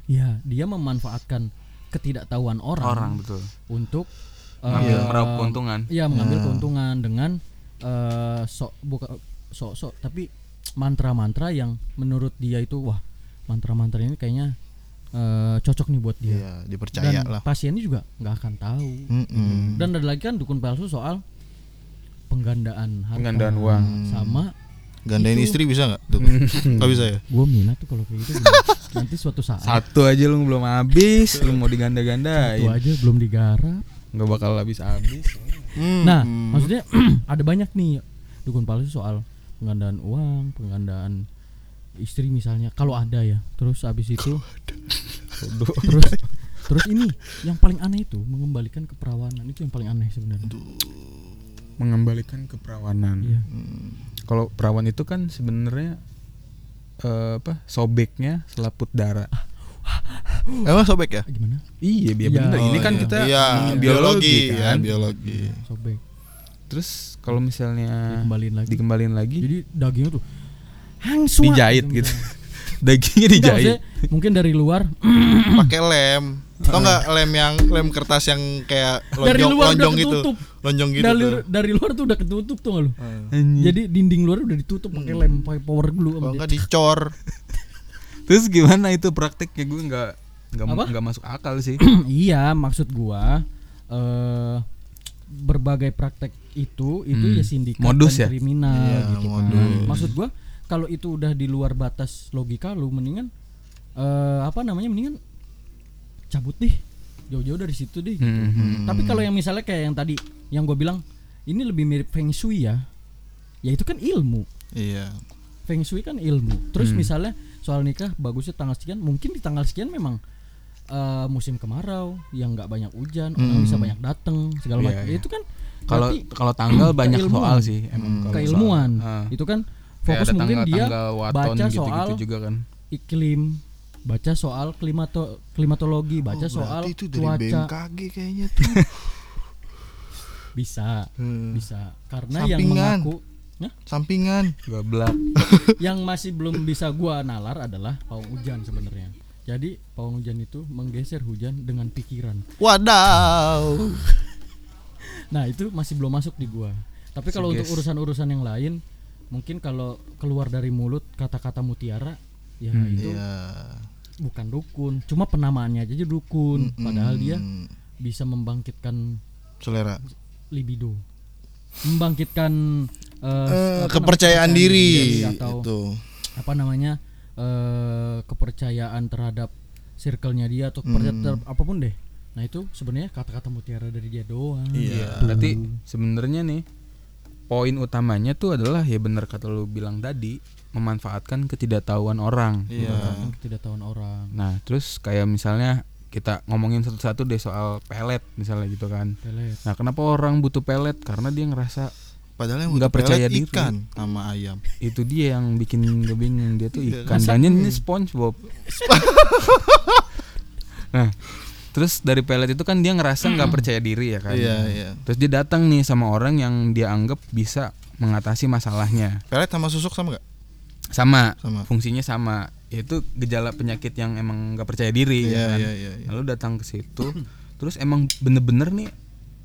Speaker 3: ya dia memanfaatkan ketidaktahuan orang,
Speaker 4: orang betul
Speaker 3: untuk
Speaker 4: Ngambil
Speaker 3: eh,
Speaker 4: meraup keuntungan
Speaker 3: Iya mengambil
Speaker 1: Ya.
Speaker 3: keuntungan dengan eh, sok buka sok-sok tapi mantra-mantra yang menurut dia itu wah mantra-mantra ini kayaknya eh, cocok nih buat dia.
Speaker 1: ya dipercaya
Speaker 3: Dan
Speaker 1: lah
Speaker 3: pasiennya juga nggak akan tahu.
Speaker 1: Mm-mm.
Speaker 3: Dan ada lagi kan dukun palsu soal penggandaan harta
Speaker 4: Penggandaan uang.
Speaker 3: sama
Speaker 1: gandain
Speaker 3: Itu-
Speaker 1: istri bisa nggak tuh nggak bisa ya
Speaker 3: gue minat tuh kalau kayak gitu nanti suatu saat
Speaker 4: satu aja lu belum habis lu mau
Speaker 3: itu
Speaker 4: diganda-gandain
Speaker 3: aja belum digarap.
Speaker 4: nggak bakal habis-habis
Speaker 3: Nah,
Speaker 1: Hmm.
Speaker 3: maksudnya ada banyak nih dukun palsu soal penggandaan uang, penggandaan istri misalnya. Kalau ada ya. Terus habis itu terus terus ini yang paling aneh itu mengembalikan keperawanan itu yang paling aneh sebenarnya.
Speaker 4: mengembalikan keperawanan
Speaker 3: Iya.
Speaker 4: kalau perawan itu kan sebenarnya eh, apa sobeknya selaput darah
Speaker 1: emang sobek ya
Speaker 3: Gimana?
Speaker 4: iya biar
Speaker 3: Iya.
Speaker 4: bener ini
Speaker 1: Oh,
Speaker 4: kan
Speaker 1: iya.
Speaker 4: kita
Speaker 1: Iya,
Speaker 4: mm,
Speaker 1: biologi,
Speaker 4: kan
Speaker 1: ya biologi
Speaker 3: Sobek.
Speaker 4: terus kalau misalnya
Speaker 3: Dikembaliin lagi.
Speaker 4: dikembalin lagi
Speaker 3: Jadi dagingnya tuh hangsua
Speaker 4: dijahit gitu. Dagingnya
Speaker 3: Enggak,
Speaker 4: dijahit.
Speaker 3: maksudnya mungkin dari luar.
Speaker 1: Pakai lem. Tau nggak lem yang lem kertas yang kayak
Speaker 3: Dari
Speaker 1: lonjong
Speaker 3: udah
Speaker 1: lonjong gitu? lonjong gitu
Speaker 3: dari,
Speaker 1: tuh.
Speaker 3: dari luar tuh udah ketutup tuh nggak lu? Jadi dinding luar udah ditutup pakai lem, pakai power glue sama
Speaker 1: kalau nggak dicor.
Speaker 4: Terus gimana itu prakteknya gue nggak nggak nggak masuk akal sih.
Speaker 3: Iya maksud gua eh berbagai praktek itu itu
Speaker 4: Hmm.
Speaker 3: ya sindikat
Speaker 4: Modus
Speaker 3: dan
Speaker 4: ya?
Speaker 3: kriminal
Speaker 1: Iya,
Speaker 3: gitu kan.
Speaker 1: modus.
Speaker 3: maksud gua kalau itu udah di luar batas logika lu mendingan eh apa namanya mendingan cabut deh jauh-jauh dari situ deh gitu.
Speaker 4: Hmm, hmm.
Speaker 3: tapi kalau yang misalnya kayak yang tadi yang gua bilang ini lebih mirip feng shui ya ya itu kan ilmu
Speaker 1: iya
Speaker 3: feng shui kan ilmu. Terus
Speaker 4: Hmm.
Speaker 3: misalnya soal nikah bagusnya tanggal sekian, mungkin di tanggal sekian memang eh, musim kemarau yang nggak banyak hujan, orang
Speaker 1: Hmm.
Speaker 3: bisa banyak datang segala
Speaker 4: Iya,
Speaker 3: macam.
Speaker 4: iya.
Speaker 3: Itu kan
Speaker 4: kalau kalau tanggal banyak soal sih emang
Speaker 1: Hmm.
Speaker 3: keilmuan.
Speaker 4: soal. Ah.
Speaker 3: Itu kan fokus
Speaker 4: ada
Speaker 3: mungkin dia
Speaker 4: tanggal-tanggal waton
Speaker 3: baca
Speaker 4: gitu-gitu
Speaker 3: soal
Speaker 4: juga kan
Speaker 3: iklim, baca soal klimato klimatologi, baca
Speaker 1: Oh,
Speaker 3: soal
Speaker 1: itu dari
Speaker 3: cuaca.
Speaker 1: BMKG kayaknya tuh
Speaker 3: Bisa,
Speaker 1: Hmm.
Speaker 3: bisa. Karena yang
Speaker 1: Sampingan.
Speaker 3: mengaku Hah?
Speaker 1: sampingan
Speaker 4: Gablak.
Speaker 3: yang masih belum bisa gua nalar adalah pawang hujan sebenarnya. Jadi pawang hujan itu menggeser hujan dengan pikiran.
Speaker 1: wadaw
Speaker 3: Nah itu masih belum masuk di gua. Tapi kalau untuk urusan-urusan yang lain, mungkin kalau keluar dari mulut kata-kata mutiara, ya
Speaker 4: Hmm.
Speaker 3: itu
Speaker 1: Iya.
Speaker 3: bukan dukun. Cuma penamaannya aja dukun. Padahal dia bisa membangkitkan
Speaker 1: selera
Speaker 3: libido, membangkitkan
Speaker 1: Eh,
Speaker 3: apa
Speaker 1: kepercayaan
Speaker 3: namanya,
Speaker 1: diri,
Speaker 3: atau
Speaker 1: itu.
Speaker 3: apa namanya eh kepercayaan terhadap circle-nya dia atau kepercayaan
Speaker 1: Hmm.
Speaker 3: terhadap apa pun deh. Nah itu sebenarnya kata-kata mutiara dari dia doang.
Speaker 1: Iya.
Speaker 4: Berarti sebenarnya nih poin utamanya tuh adalah ya bener kata lu bilang tadi memanfaatkan ketidaktahuan orang.
Speaker 1: Iya.
Speaker 3: Kan ketidaktahuan orang.
Speaker 4: Nah, terus kayak misalnya kita ngomongin satu-satu deh soal pelet misalnya gitu kan.
Speaker 3: Pelet.
Speaker 4: Nah, kenapa orang butuh pelet? Karena dia ngerasa
Speaker 1: Padahal yang
Speaker 4: Nggak percaya diri.
Speaker 1: ikan sama ayam.
Speaker 4: itu dia yang bikin gue bingung dia tuh
Speaker 1: Iya,
Speaker 4: ikan dan ini SpongeBob. nah, terus dari pelet itu kan dia ngerasa nggak percaya diri ya kan.
Speaker 1: Iya, iya.
Speaker 4: Terus dia datang nih sama orang yang dia anggap bisa mengatasi masalahnya.
Speaker 1: Pelet sama susuk sama gak?
Speaker 4: Sama,
Speaker 1: Sama.
Speaker 4: fungsinya sama. Yaitu gejala penyakit yang emang nggak percaya diri
Speaker 1: Iya,
Speaker 4: ya kan.
Speaker 1: iya, iya, iya.
Speaker 4: Lalu datang ke situ, terus emang bener-bener nih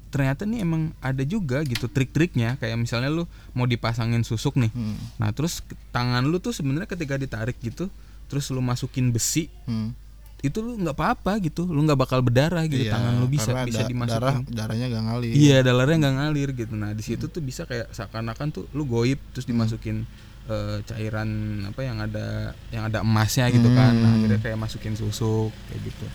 Speaker 4: ternyata nih emang ada juga gitu trik-triknya kayak misalnya lu mau dipasangin susuk nih.
Speaker 1: Hmm.
Speaker 4: Nah, terus tangan lu tuh sebenarnya ketika ditarik gitu, terus lu masukin besi,
Speaker 1: Hmm.
Speaker 4: Itu lu nggak apa-apa gitu. Lu nggak bakal berdarah gitu.
Speaker 1: Iya,
Speaker 4: tangan lu bisa bisa
Speaker 1: da-
Speaker 4: dimasukin.
Speaker 1: darah darahnya gak ngalir.
Speaker 4: Iya, darahnya nggak ngalir gitu. Nah, di situ tuh bisa kayak seakan-akan tuh lu goib terus dimasukin eh, cairan apa yang ada yang ada emasnya gitu kan. Nah, akhirnya kayak masukin susuk kayak gitu.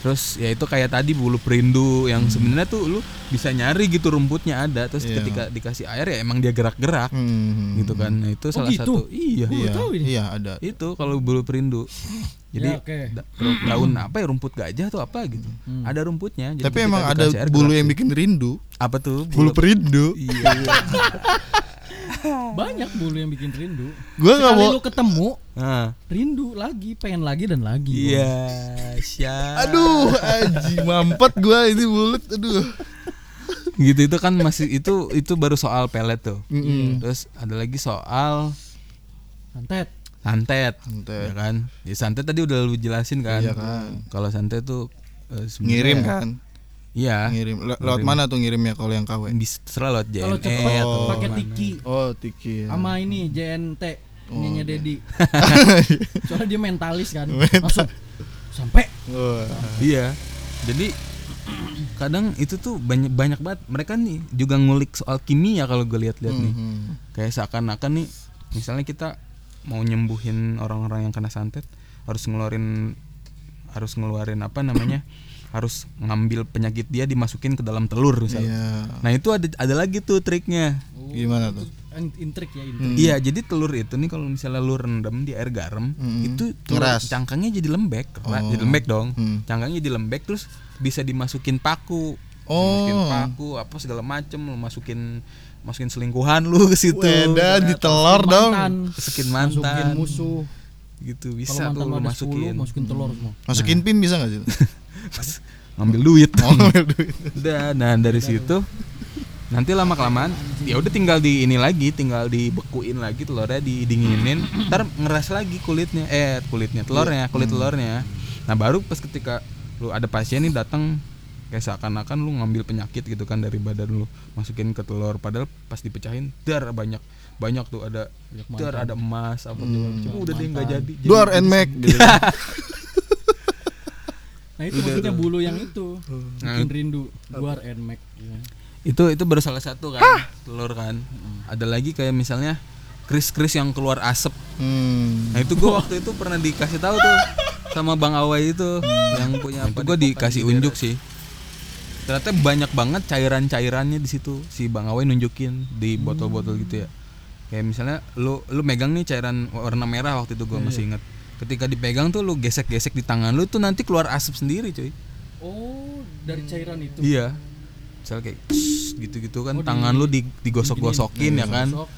Speaker 4: Terus ya itu kayak tadi bulu perindu yang sebenarnya tuh lu bisa nyari gitu rumputnya ada. Terus
Speaker 1: Iya.
Speaker 4: ketika dikasih air ya emang dia gerak-gerak
Speaker 1: Hmm.
Speaker 4: gitu kan. Nah, itu salah
Speaker 3: gitu?
Speaker 4: satu. Iya.
Speaker 1: Iya,
Speaker 3: tahu ini.
Speaker 1: iya ada.
Speaker 4: Itu kalau bulu perindu. Jadi
Speaker 3: Ya, oke.
Speaker 4: da- daun apa ya rumput gajah atau apa gitu. Ada rumputnya. Jadi
Speaker 1: Tapi emang ada bulu yang
Speaker 4: tuh.
Speaker 1: bikin rindu.
Speaker 4: apa tuh?
Speaker 1: Bulu perindu.
Speaker 4: Iya.
Speaker 3: Banyak bulu yang bikin rindu.
Speaker 1: Gua nggak mau.
Speaker 3: lu ketemu,
Speaker 4: Nah,
Speaker 3: rindu lagi, pengen lagi dan lagi.
Speaker 4: iya, siap.
Speaker 1: Aduh, aji mampet gua ini mulut. Aduh.
Speaker 4: Gitu itu kan masih itu itu baru soal pelet tuh.
Speaker 1: Mm-mm.
Speaker 4: Terus ada lagi soal
Speaker 3: Santet.
Speaker 4: Santet,
Speaker 1: Santet.
Speaker 4: ya kan? Ya santet tadi udah lu jelasin kan.
Speaker 1: Iya kan.
Speaker 4: Kalau santet tuh sebenarnya-
Speaker 1: Ngirim kan?
Speaker 4: Iya.
Speaker 1: Ngirim. Le- Lewat mana tuh ngirimnya kalau yang KW?
Speaker 4: Bisa terserah lewat
Speaker 3: Kalau
Speaker 4: JNE
Speaker 3: cepet
Speaker 4: atau
Speaker 3: pakai
Speaker 4: mana.
Speaker 3: tiki
Speaker 1: Oh, Tiki. ya.
Speaker 3: sama ini JNT
Speaker 1: Oh,
Speaker 3: nyanyi
Speaker 1: oke.
Speaker 3: Dedi. Soalnya dia mentalis kan. Langsung sampai
Speaker 1: Wah.
Speaker 4: Iya. Jadi kadang itu tuh banyak banyak banget mereka nih juga ngulik soal kimia kalau gue lihat-lihat nih.
Speaker 1: Mhm.
Speaker 4: Kayak seakan-akan nih misalnya kita mau nyembuhin orang-orang yang kena santet harus ngeluarin harus ngeluarin apa namanya? harus ngambil penyakit dia dimasukin ke dalam telur misalnya.
Speaker 1: Iya.
Speaker 4: Nah, itu ada ada lagi tuh triknya.
Speaker 1: Gimana tuh?
Speaker 3: in- intrik ya intrik.
Speaker 1: Hmm.
Speaker 4: Iya, jadi telur itu nih kalau misalnya lu rendam di air garam,
Speaker 1: Hmm.
Speaker 4: itu telur-
Speaker 1: Keras.
Speaker 4: cangkangnya jadi lembek,
Speaker 1: Oh.
Speaker 4: jadi lembek dong.
Speaker 1: Hmm.
Speaker 4: Cangkangnya jadi lembek terus bisa dimasukin paku.
Speaker 1: Oh.
Speaker 4: Masukin paku apa segala macem lu masukin masukin selingkuhan lu ke situ.
Speaker 1: Weda di telur dong.
Speaker 3: Mantan,
Speaker 4: Masukin
Speaker 3: masukin
Speaker 4: mantan.
Speaker 3: musuh.
Speaker 4: Gitu bisa tuh lu
Speaker 3: lu ada 10,
Speaker 4: masukin.
Speaker 3: masukin telur semua.
Speaker 1: Masukin pin bisa nggak sih?
Speaker 4: Pas ngambil duit.
Speaker 1: Oh, ngambil duit.
Speaker 4: Udah, nah dari situ nanti lama kelamaan ya udah tinggal di ini lagi tinggal dibekuin lagi telurnya didinginin ntar ngeras lagi kulitnya eh kulitnya telurnya kulit telurnya nah baru pas ketika lu ada pasien nih datang kayak seakan-akan lu ngambil penyakit gitu kan dari badan lu masukin ke telur padahal pas dipecahin dar banyak banyak tuh ada dar ada emas apa segala macam. udah deh nggak jadi Jadi-
Speaker 1: Duar and Mac gitu.
Speaker 3: Nah itu maksudnya bulu yang itu
Speaker 4: Nah,
Speaker 3: bikin rindu. Guar and Mac. Ya.
Speaker 4: itu itu baru salah satu kan telur kan ada lagi kayak misalnya kris-kris yang keluar asap
Speaker 1: Hmm.
Speaker 4: Nah itu gue waktu itu pernah dikasih tahu tuh sama Bang Awai itu yang punya apa? Gue dikasih unjuk sih. Ternyata banyak banget cairan-cairannya di situ. Si Bang Awai nunjukin di botol-botol gitu ya. Kayak misalnya lu lu megang nih cairan warna merah waktu itu gue masih inget. Ketika dipegang tuh lu gesek-gesek di tangan lu tuh nanti keluar asap sendiri cuy.
Speaker 3: Oh, dari cairan itu.
Speaker 4: Iya. Misalnya kayak gitu-gitu kan
Speaker 3: Oh, di-
Speaker 4: tangan lu di, digosok-gosokin ya kan.
Speaker 3: Gosok.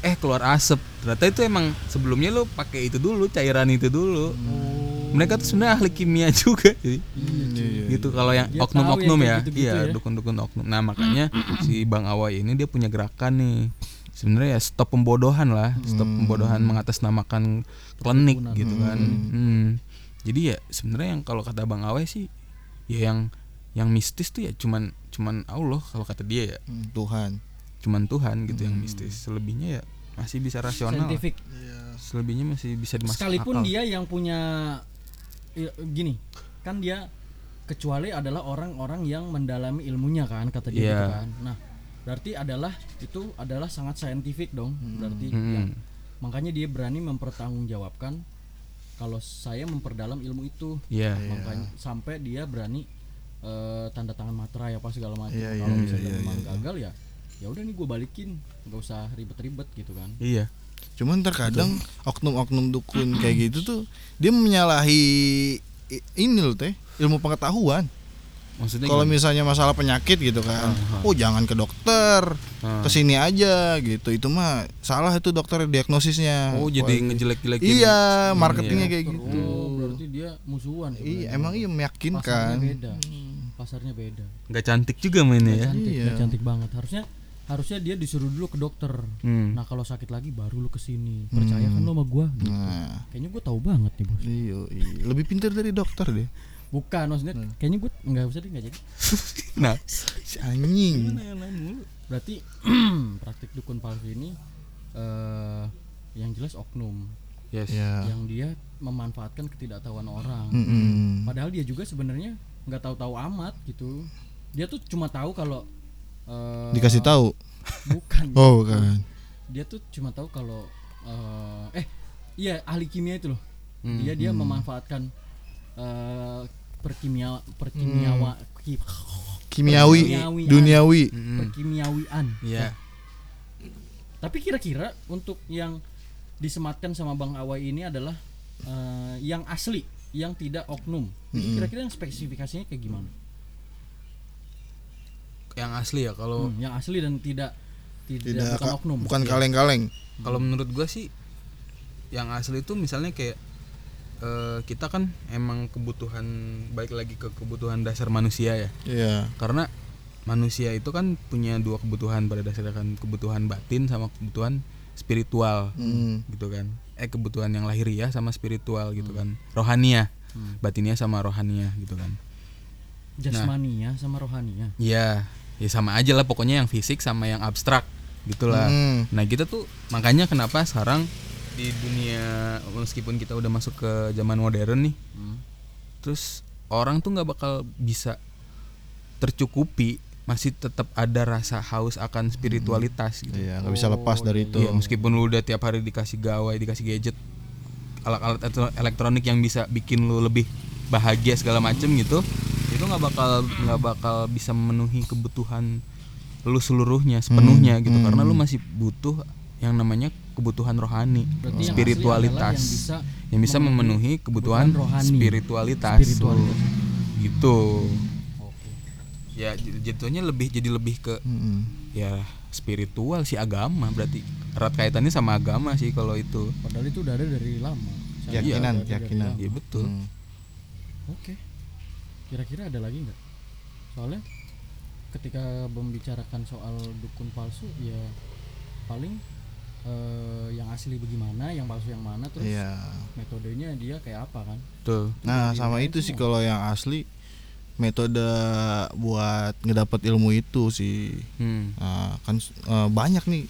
Speaker 4: Eh keluar asap. Ternyata itu emang sebelumnya lu pakai itu dulu, cairan itu dulu.
Speaker 3: Oh.
Speaker 4: Mereka tuh sebenarnya ahli kimia juga jadi
Speaker 1: Iya,
Speaker 4: gitu kalau yang oknum-oknum ya,
Speaker 3: kayak gitu-gitu
Speaker 4: iya
Speaker 3: ya.
Speaker 4: dukun-dukun oknum. Nah makanya si bang Awai ini dia punya gerakan nih. Sebenarnya ya stop pembodohan lah. Stop pembodohan mengatasnamakan klinik gitu kan. Hmm. jadi ya sebenarnya yang kalau kata bang Awai sih ya yang yang mistis tuh ya cuman cuman Allah kalau kata dia ya.
Speaker 1: Hmm, Tuhan.
Speaker 4: cuman Tuhan gitu yang mistis. Selebihnya ya masih bisa rasional. Lah.
Speaker 3: Scientific.
Speaker 4: selebihnya masih bisa dimasuk
Speaker 3: Sekalipun
Speaker 4: akal.
Speaker 3: dia yang punya ya, gini, kan dia kecuali adalah orang-orang yang mendalami ilmunya kan kata dia
Speaker 4: Iya.
Speaker 3: gitu kan. Nah, berarti adalah itu adalah sangat saintifik dong berarti
Speaker 4: Hmm.
Speaker 3: ya. makanya dia berani mempertanggungjawabkan kalau saya memperdalam ilmu itu
Speaker 4: Iya.
Speaker 3: makanya sampai dia berani eh, tanda tangan materai apa segala macam
Speaker 1: Iya,
Speaker 3: kalau
Speaker 1: iya,
Speaker 3: misalnya
Speaker 1: iya,
Speaker 3: memang
Speaker 1: iya.
Speaker 3: gagal ya ya udah nih gue balikin nggak usah ribet-ribet gitu kan
Speaker 4: Iya.
Speaker 1: Cuman terkadang oknum-oknum dukun kayak gitu tuh dia menyalahi ini loh teh ilmu pengetahuan.
Speaker 4: Maksudnya
Speaker 1: Kalau misalnya masalah penyakit gitu kan, oh jangan ke dokter,
Speaker 4: Ah.
Speaker 1: ke sini aja gitu. Itu mah salah itu dokter diagnosisnya.
Speaker 4: Oh, jadi ngejelek-jelekin.
Speaker 1: Iya,
Speaker 4: ini
Speaker 1: marketingnya
Speaker 4: ya.
Speaker 1: kayak gitu.
Speaker 3: oh berarti dia musuhan
Speaker 1: Iya, emang iya
Speaker 3: pasarnya
Speaker 1: meyakinkan.
Speaker 3: beda pasarnya beda
Speaker 4: Nggak cantik juga mainnya ya.
Speaker 3: cantik
Speaker 1: Iya.
Speaker 3: nggak cantik banget harusnya harusnya dia disuruh dulu ke dokter
Speaker 4: Hmm.
Speaker 3: nah kalau sakit lagi baru lu ke sini percaya kan lo sama gua gitu.
Speaker 1: Nah,
Speaker 3: kayaknya gua tahu banget nih bos
Speaker 1: iya, iya. lebih pintar dari dokter deh.
Speaker 3: bukan maksudnya kayaknya gua nggak usah deh nggak jadi
Speaker 4: Nah,
Speaker 1: Si anjing.
Speaker 3: berarti praktik dukun palsu ini eh yang jelas oknum
Speaker 4: yes.
Speaker 1: Ya.
Speaker 3: yang dia memanfaatkan ketidaktahuan orang
Speaker 1: Mm-mm.
Speaker 3: padahal dia juga sebenarnya nggak tahu-tahu amat gitu dia tuh cuma tahu kalau eh,
Speaker 1: Dikasih tahu.
Speaker 3: bukan
Speaker 1: Oh, kan.
Speaker 3: dia tuh cuma tahu kalau eh, eh iya ahli kimia itu loh
Speaker 4: Hmm,
Speaker 3: dia dia memanfaatkan eh, perkimia perkimiawa ki-
Speaker 1: Kimiawi,
Speaker 3: Kimiawian.
Speaker 1: duniawi.
Speaker 4: Mm-mm.
Speaker 3: perkimiawian
Speaker 4: Iya.
Speaker 3: tapi kira-kira untuk yang disematkan sama bang Awai ini adalah eh, yang asli yang tidak oknum kira-kira yang spesifikasinya kayak gimana
Speaker 4: Yang asli ya kalau
Speaker 3: Hmm, yang asli dan tidak tidak,
Speaker 1: Tidak
Speaker 3: bukan
Speaker 1: ka-
Speaker 3: oknum
Speaker 1: bukan
Speaker 3: Iya.
Speaker 1: kaleng-kaleng.
Speaker 4: kalau menurut gua sih yang asli itu misalnya kayak eh, kita kan emang kebutuhan baik lagi ke kebutuhan dasar manusia ya.
Speaker 1: Iya.
Speaker 4: Karena manusia itu kan punya dua kebutuhan pada dasarnya kan kebutuhan batin sama kebutuhan spiritual
Speaker 1: Mm.
Speaker 4: gitu kan. Eh kebutuhan yang lahiriah sama spiritual gitu kan. Rohania. Batinnya sama rohania gitu kan.
Speaker 3: jasmania sama rohania
Speaker 4: Iya, ya sama aja lah pokoknya yang fisik sama yang abstrak gitulah.
Speaker 1: Hmm.
Speaker 4: Nah kita tuh makanya kenapa sekarang di dunia meskipun kita udah masuk ke zaman modern nih, terus orang tuh nggak bakal bisa tercukupi, masih tetap ada rasa haus akan spiritualitas gitu.
Speaker 1: Iya, nggak bisa lepas dari itu.
Speaker 4: Iya, meskipun lu udah tiap hari dikasih gawai, dikasih gadget, alat-alat elektro- elektronik yang bisa bikin lu lebih bahagia segala macem gitu, itu nggak bakal nggak bakal bisa memenuhi kebutuhan lu seluruhnya sepenuhnya gitu, karena lu masih butuh yang namanya kebutuhan rohani,
Speaker 3: Berarti yang asli
Speaker 4: spiritualitas,
Speaker 3: adalah
Speaker 4: yang bisa, memenuhi kebutuhan,
Speaker 3: kebutuhan rohani.
Speaker 4: spiritualitas,
Speaker 3: Spiritualitas.
Speaker 4: gitu. Ya j- jatuhnya lebih jadi lebih ke
Speaker 1: Mm-mm.
Speaker 4: ya spiritual sih agama berarti erat kaitannya sama agama sih kalau itu
Speaker 3: padahal itu udah ada dari lama
Speaker 1: Keyakinan,
Speaker 3: dari
Speaker 1: keyakinan.
Speaker 4: ya betul
Speaker 1: Mm.
Speaker 3: Oke. Kira-kira ada lagi nggak? Soalnya ketika membicarakan soal dukun palsu ya paling eh, yang asli bagaimana, yang palsu yang mana, terus
Speaker 1: Iya.
Speaker 3: metodenya dia kayak apa kan?
Speaker 4: betul
Speaker 1: Nah, sama itu sih kalau yang asli metode buat ngedapat ilmu itu sih.
Speaker 4: hmm.
Speaker 1: Nah, kan eh, banyak nih.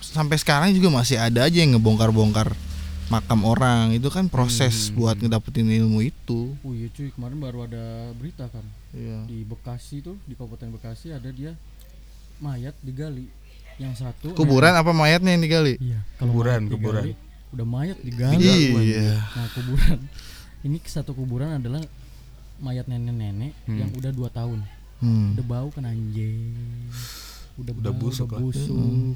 Speaker 1: Sampai sekarang juga masih ada aja yang ngebongkar-bongkar makam orang. Itu kan proses
Speaker 4: Hmm.
Speaker 1: buat ngedapetin ilmu itu.
Speaker 3: Oh iya cuy, kemarin baru ada berita kan
Speaker 1: Iya.
Speaker 3: di Bekasi tuh, di Kabupaten Bekasi ada dia mayat digali. Yang satu
Speaker 1: Kuburan apa mayatnya yang digali?
Speaker 3: Iya, kalau
Speaker 4: Kuburan,
Speaker 3: mayat
Speaker 4: kuburan.
Speaker 3: digali, udah mayat digali.
Speaker 1: Iya.
Speaker 3: Nah, kuburan. Ini satu kuburan adalah mayat nenek-nenek
Speaker 4: Hmm.
Speaker 3: yang udah dua tahun.
Speaker 1: Hmm.
Speaker 3: Udah bau kan anjing. Udah,
Speaker 4: Udah
Speaker 3: bau,
Speaker 4: busuk
Speaker 3: udah
Speaker 4: lah.
Speaker 3: busuk.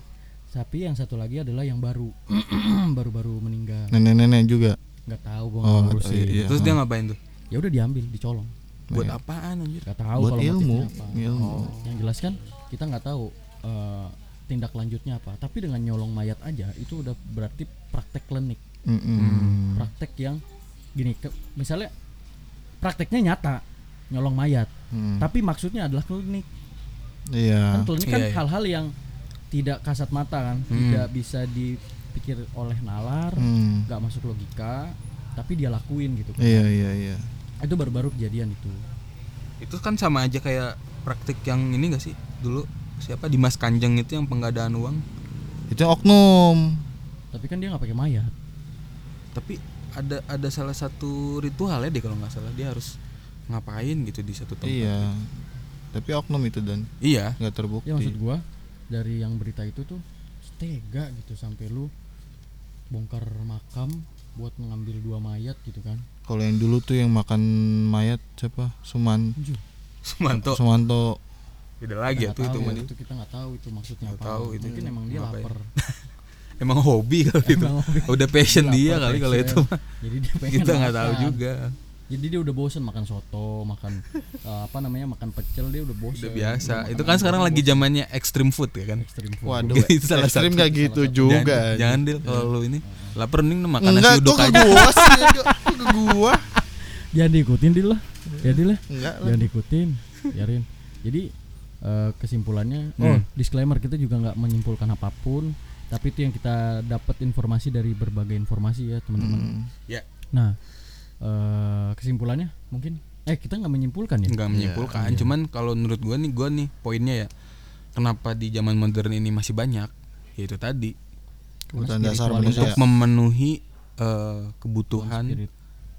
Speaker 3: Tapi yang satu lagi adalah yang baru. Baru-baru meninggal.
Speaker 1: Nenek-nenek juga.
Speaker 3: Nggak tahu gua
Speaker 1: Oh,
Speaker 3: nggak ngurusin.
Speaker 1: iya.
Speaker 4: terus dia ngapain tuh
Speaker 3: Ya udah diambil, dicolong.
Speaker 4: buat
Speaker 1: Nah,
Speaker 4: apaan anjir
Speaker 3: Nggak tahu
Speaker 1: Buat
Speaker 3: kalau
Speaker 1: ilmu,
Speaker 3: motifnya apa.
Speaker 1: ilmu.
Speaker 3: Oh, Yang jelas kan kita nggak tahu eh, tindak lanjutnya apa. Tapi dengan nyolong mayat aja itu udah berarti praktek klinik.
Speaker 1: Mm-mm.
Speaker 3: praktek yang gini ke, misalnya prakteknya nyata nyolong mayat
Speaker 1: Hmm.
Speaker 3: tapi maksudnya adalah klinik
Speaker 1: Iya.
Speaker 3: kan klinik kan
Speaker 4: Iya, iya.
Speaker 3: hal-hal yang tidak kasat mata kan
Speaker 4: Hmm.
Speaker 3: tidak bisa dipikir oleh nalar
Speaker 1: Hmm.
Speaker 3: nggak masuk logika tapi dia lakuin gitu kan
Speaker 1: Iya, iya, iya.
Speaker 3: itu baru-baru kejadian itu
Speaker 4: itu kan sama aja kayak praktik yang ini gak sih dulu siapa Dimas Kanjeng itu yang penggadaan uang
Speaker 1: Itu oknum.
Speaker 3: tapi kan dia nggak pakai mayat
Speaker 4: tapi ada ada salah satu ritual ya deh kalau nggak salah dia harus ngapain gitu di satu tempat
Speaker 1: Iya. Tapi oknum itu dan
Speaker 4: iya
Speaker 1: nggak terbukti.
Speaker 3: ya maksud gua dari yang berita itu tuh tega gitu sampai lu bongkar makam buat mengambil dua mayat gitu kan.
Speaker 1: Kalau yang dulu tuh yang makan mayat siapa? Suman.
Speaker 4: Sumanto.
Speaker 1: Sumanto.
Speaker 4: beda lagi ya tuh itu mah
Speaker 3: itu kita nggak tahu itu maksudnya
Speaker 4: Nggak
Speaker 3: apa.
Speaker 4: tahu itu.
Speaker 3: Mungkin emang dia lapar.
Speaker 4: Emang hobi kali itu
Speaker 3: hobi.
Speaker 4: udah passion dia kali kalau itu
Speaker 3: jadi dia pengen
Speaker 4: kita nggak tahu juga
Speaker 3: jadi dia udah bosen makan soto makan eh, apa namanya makan pecel dia udah bosen
Speaker 4: udah biasa
Speaker 3: Makan
Speaker 4: itu kan sekarang lagi zamannya extreme food ya kan
Speaker 3: extreme food
Speaker 1: Waduh,
Speaker 4: Itu salah satu.
Speaker 1: gak gitu juga.
Speaker 4: jangan, jangan deh kalau lu ini lapar nih makan nasi uduk aja
Speaker 1: gua sih? Ke gua?
Speaker 3: jangan diikutin dil lah ya dil lah
Speaker 1: Enggak lah.
Speaker 3: jangan diikutin biarin jadi eh, kesimpulannya
Speaker 4: Hmm.
Speaker 3: oh disclaimer kita juga nggak menyimpulkan apa pun tapi itu yang kita dapat informasi dari berbagai informasi ya teman-teman
Speaker 1: Hmm.
Speaker 4: ya
Speaker 3: nah eh, kesimpulannya mungkin? Eh kita nggak menyimpulkan ya?
Speaker 4: Nggak menyimpulkan. cuman kalau menurut gua nih gua nih poinnya ya kenapa di zaman modern ini masih banyak? Ya itu tadi.
Speaker 1: Kebutuhan dasar manusia.
Speaker 4: untuk memenuhi eh, kebutuhan
Speaker 3: spirit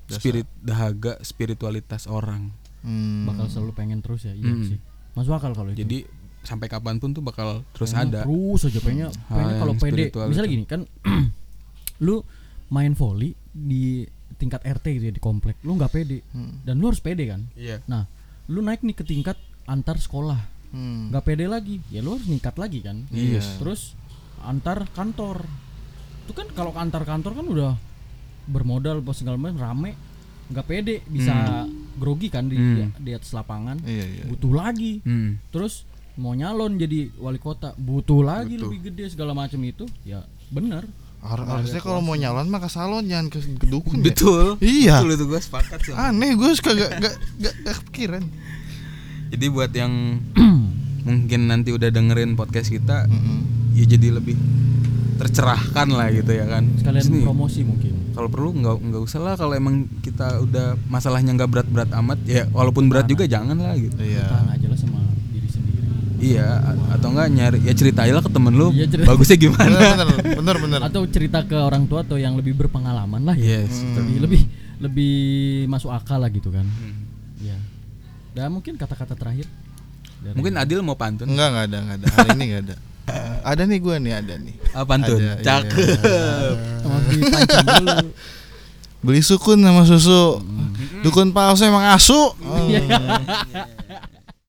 Speaker 4: spirit dahaga spiritualitas orang.
Speaker 1: Hmm.
Speaker 3: bakal selalu pengen terus ya? Iya
Speaker 4: Hmm.
Speaker 3: sih. Masuk akal kalau itu.
Speaker 4: Jadi sampai kapan pun tuh bakal terus
Speaker 3: Pengennya
Speaker 4: ada.
Speaker 3: terus aja pengennya
Speaker 4: Hal
Speaker 3: pengennya kalau pede
Speaker 4: spiritual
Speaker 3: misalnya gini kan lu main volley di tingkat RT gitu ya di komplek. Lu nggak pede.
Speaker 1: Hmm.
Speaker 3: dan lu harus pede kan?
Speaker 4: Iya.
Speaker 3: Nah lu naik nih ke tingkat antar sekolah.
Speaker 1: Hmm.
Speaker 3: nggak pede lagi. Ya lu harus ningkat lagi kan?
Speaker 1: Iya.
Speaker 3: terus antar kantor. Itu kan kalau antar kantor kan udah bermodal bos segala macam rame. Nggak pede. Bisa grogi kan di
Speaker 4: Hmm.
Speaker 3: di atas lapangan.
Speaker 1: Iya, iya.
Speaker 3: butuh lagi.
Speaker 4: Hmm.
Speaker 3: terus mau nyalon jadi wali kota. Butuh lagi
Speaker 4: Butuh.
Speaker 3: lebih gede segala macam itu. Ya bener
Speaker 1: Har- Harusnya kalau mau nyalon mah ke salon jangan ke ke dukun ya.
Speaker 4: betul
Speaker 1: Iya.
Speaker 4: betul itu gue sepakat sih
Speaker 1: Aneh gue suka gak, gak, gak, gak kepikiran.
Speaker 4: jadi buat yang mungkin nanti udah dengerin podcast kita
Speaker 1: Mm-mm.
Speaker 4: ya jadi lebih tercerahkan lah gitu ya kan
Speaker 3: sekalian
Speaker 4: Terus nih,
Speaker 3: promosi mungkin
Speaker 4: kalau perlu nggak nggak usah lah kalau emang kita udah masalahnya nggak berat-berat amat ya walaupun berat juga jangan lah gitu
Speaker 1: Iya.
Speaker 3: tahan aja lah sama
Speaker 4: iya atau enggak nyari ya ceritailah ke temen lu
Speaker 3: Iya, cerita.
Speaker 4: bagusnya gimana
Speaker 1: Bener bener bener bener.
Speaker 3: atau cerita ke orang tua atau yang lebih berpengalaman lah ya
Speaker 4: yes
Speaker 3: lebih lebih lebih masuk akal lah gitu kan
Speaker 4: Hmm.
Speaker 3: ya dan mungkin kata-kata terakhir dari-
Speaker 4: mungkin Adil mau pantun
Speaker 1: Enggak enggak ada enggak ada. Hari ini enggak ada. Ada nih gue nih ada nih.
Speaker 4: ah, pantun
Speaker 1: Ada, iya.
Speaker 4: cakep
Speaker 3: sama dipancing dulu
Speaker 1: Beli sukun sama susu. Dukun palsu emang asu.
Speaker 3: Iya.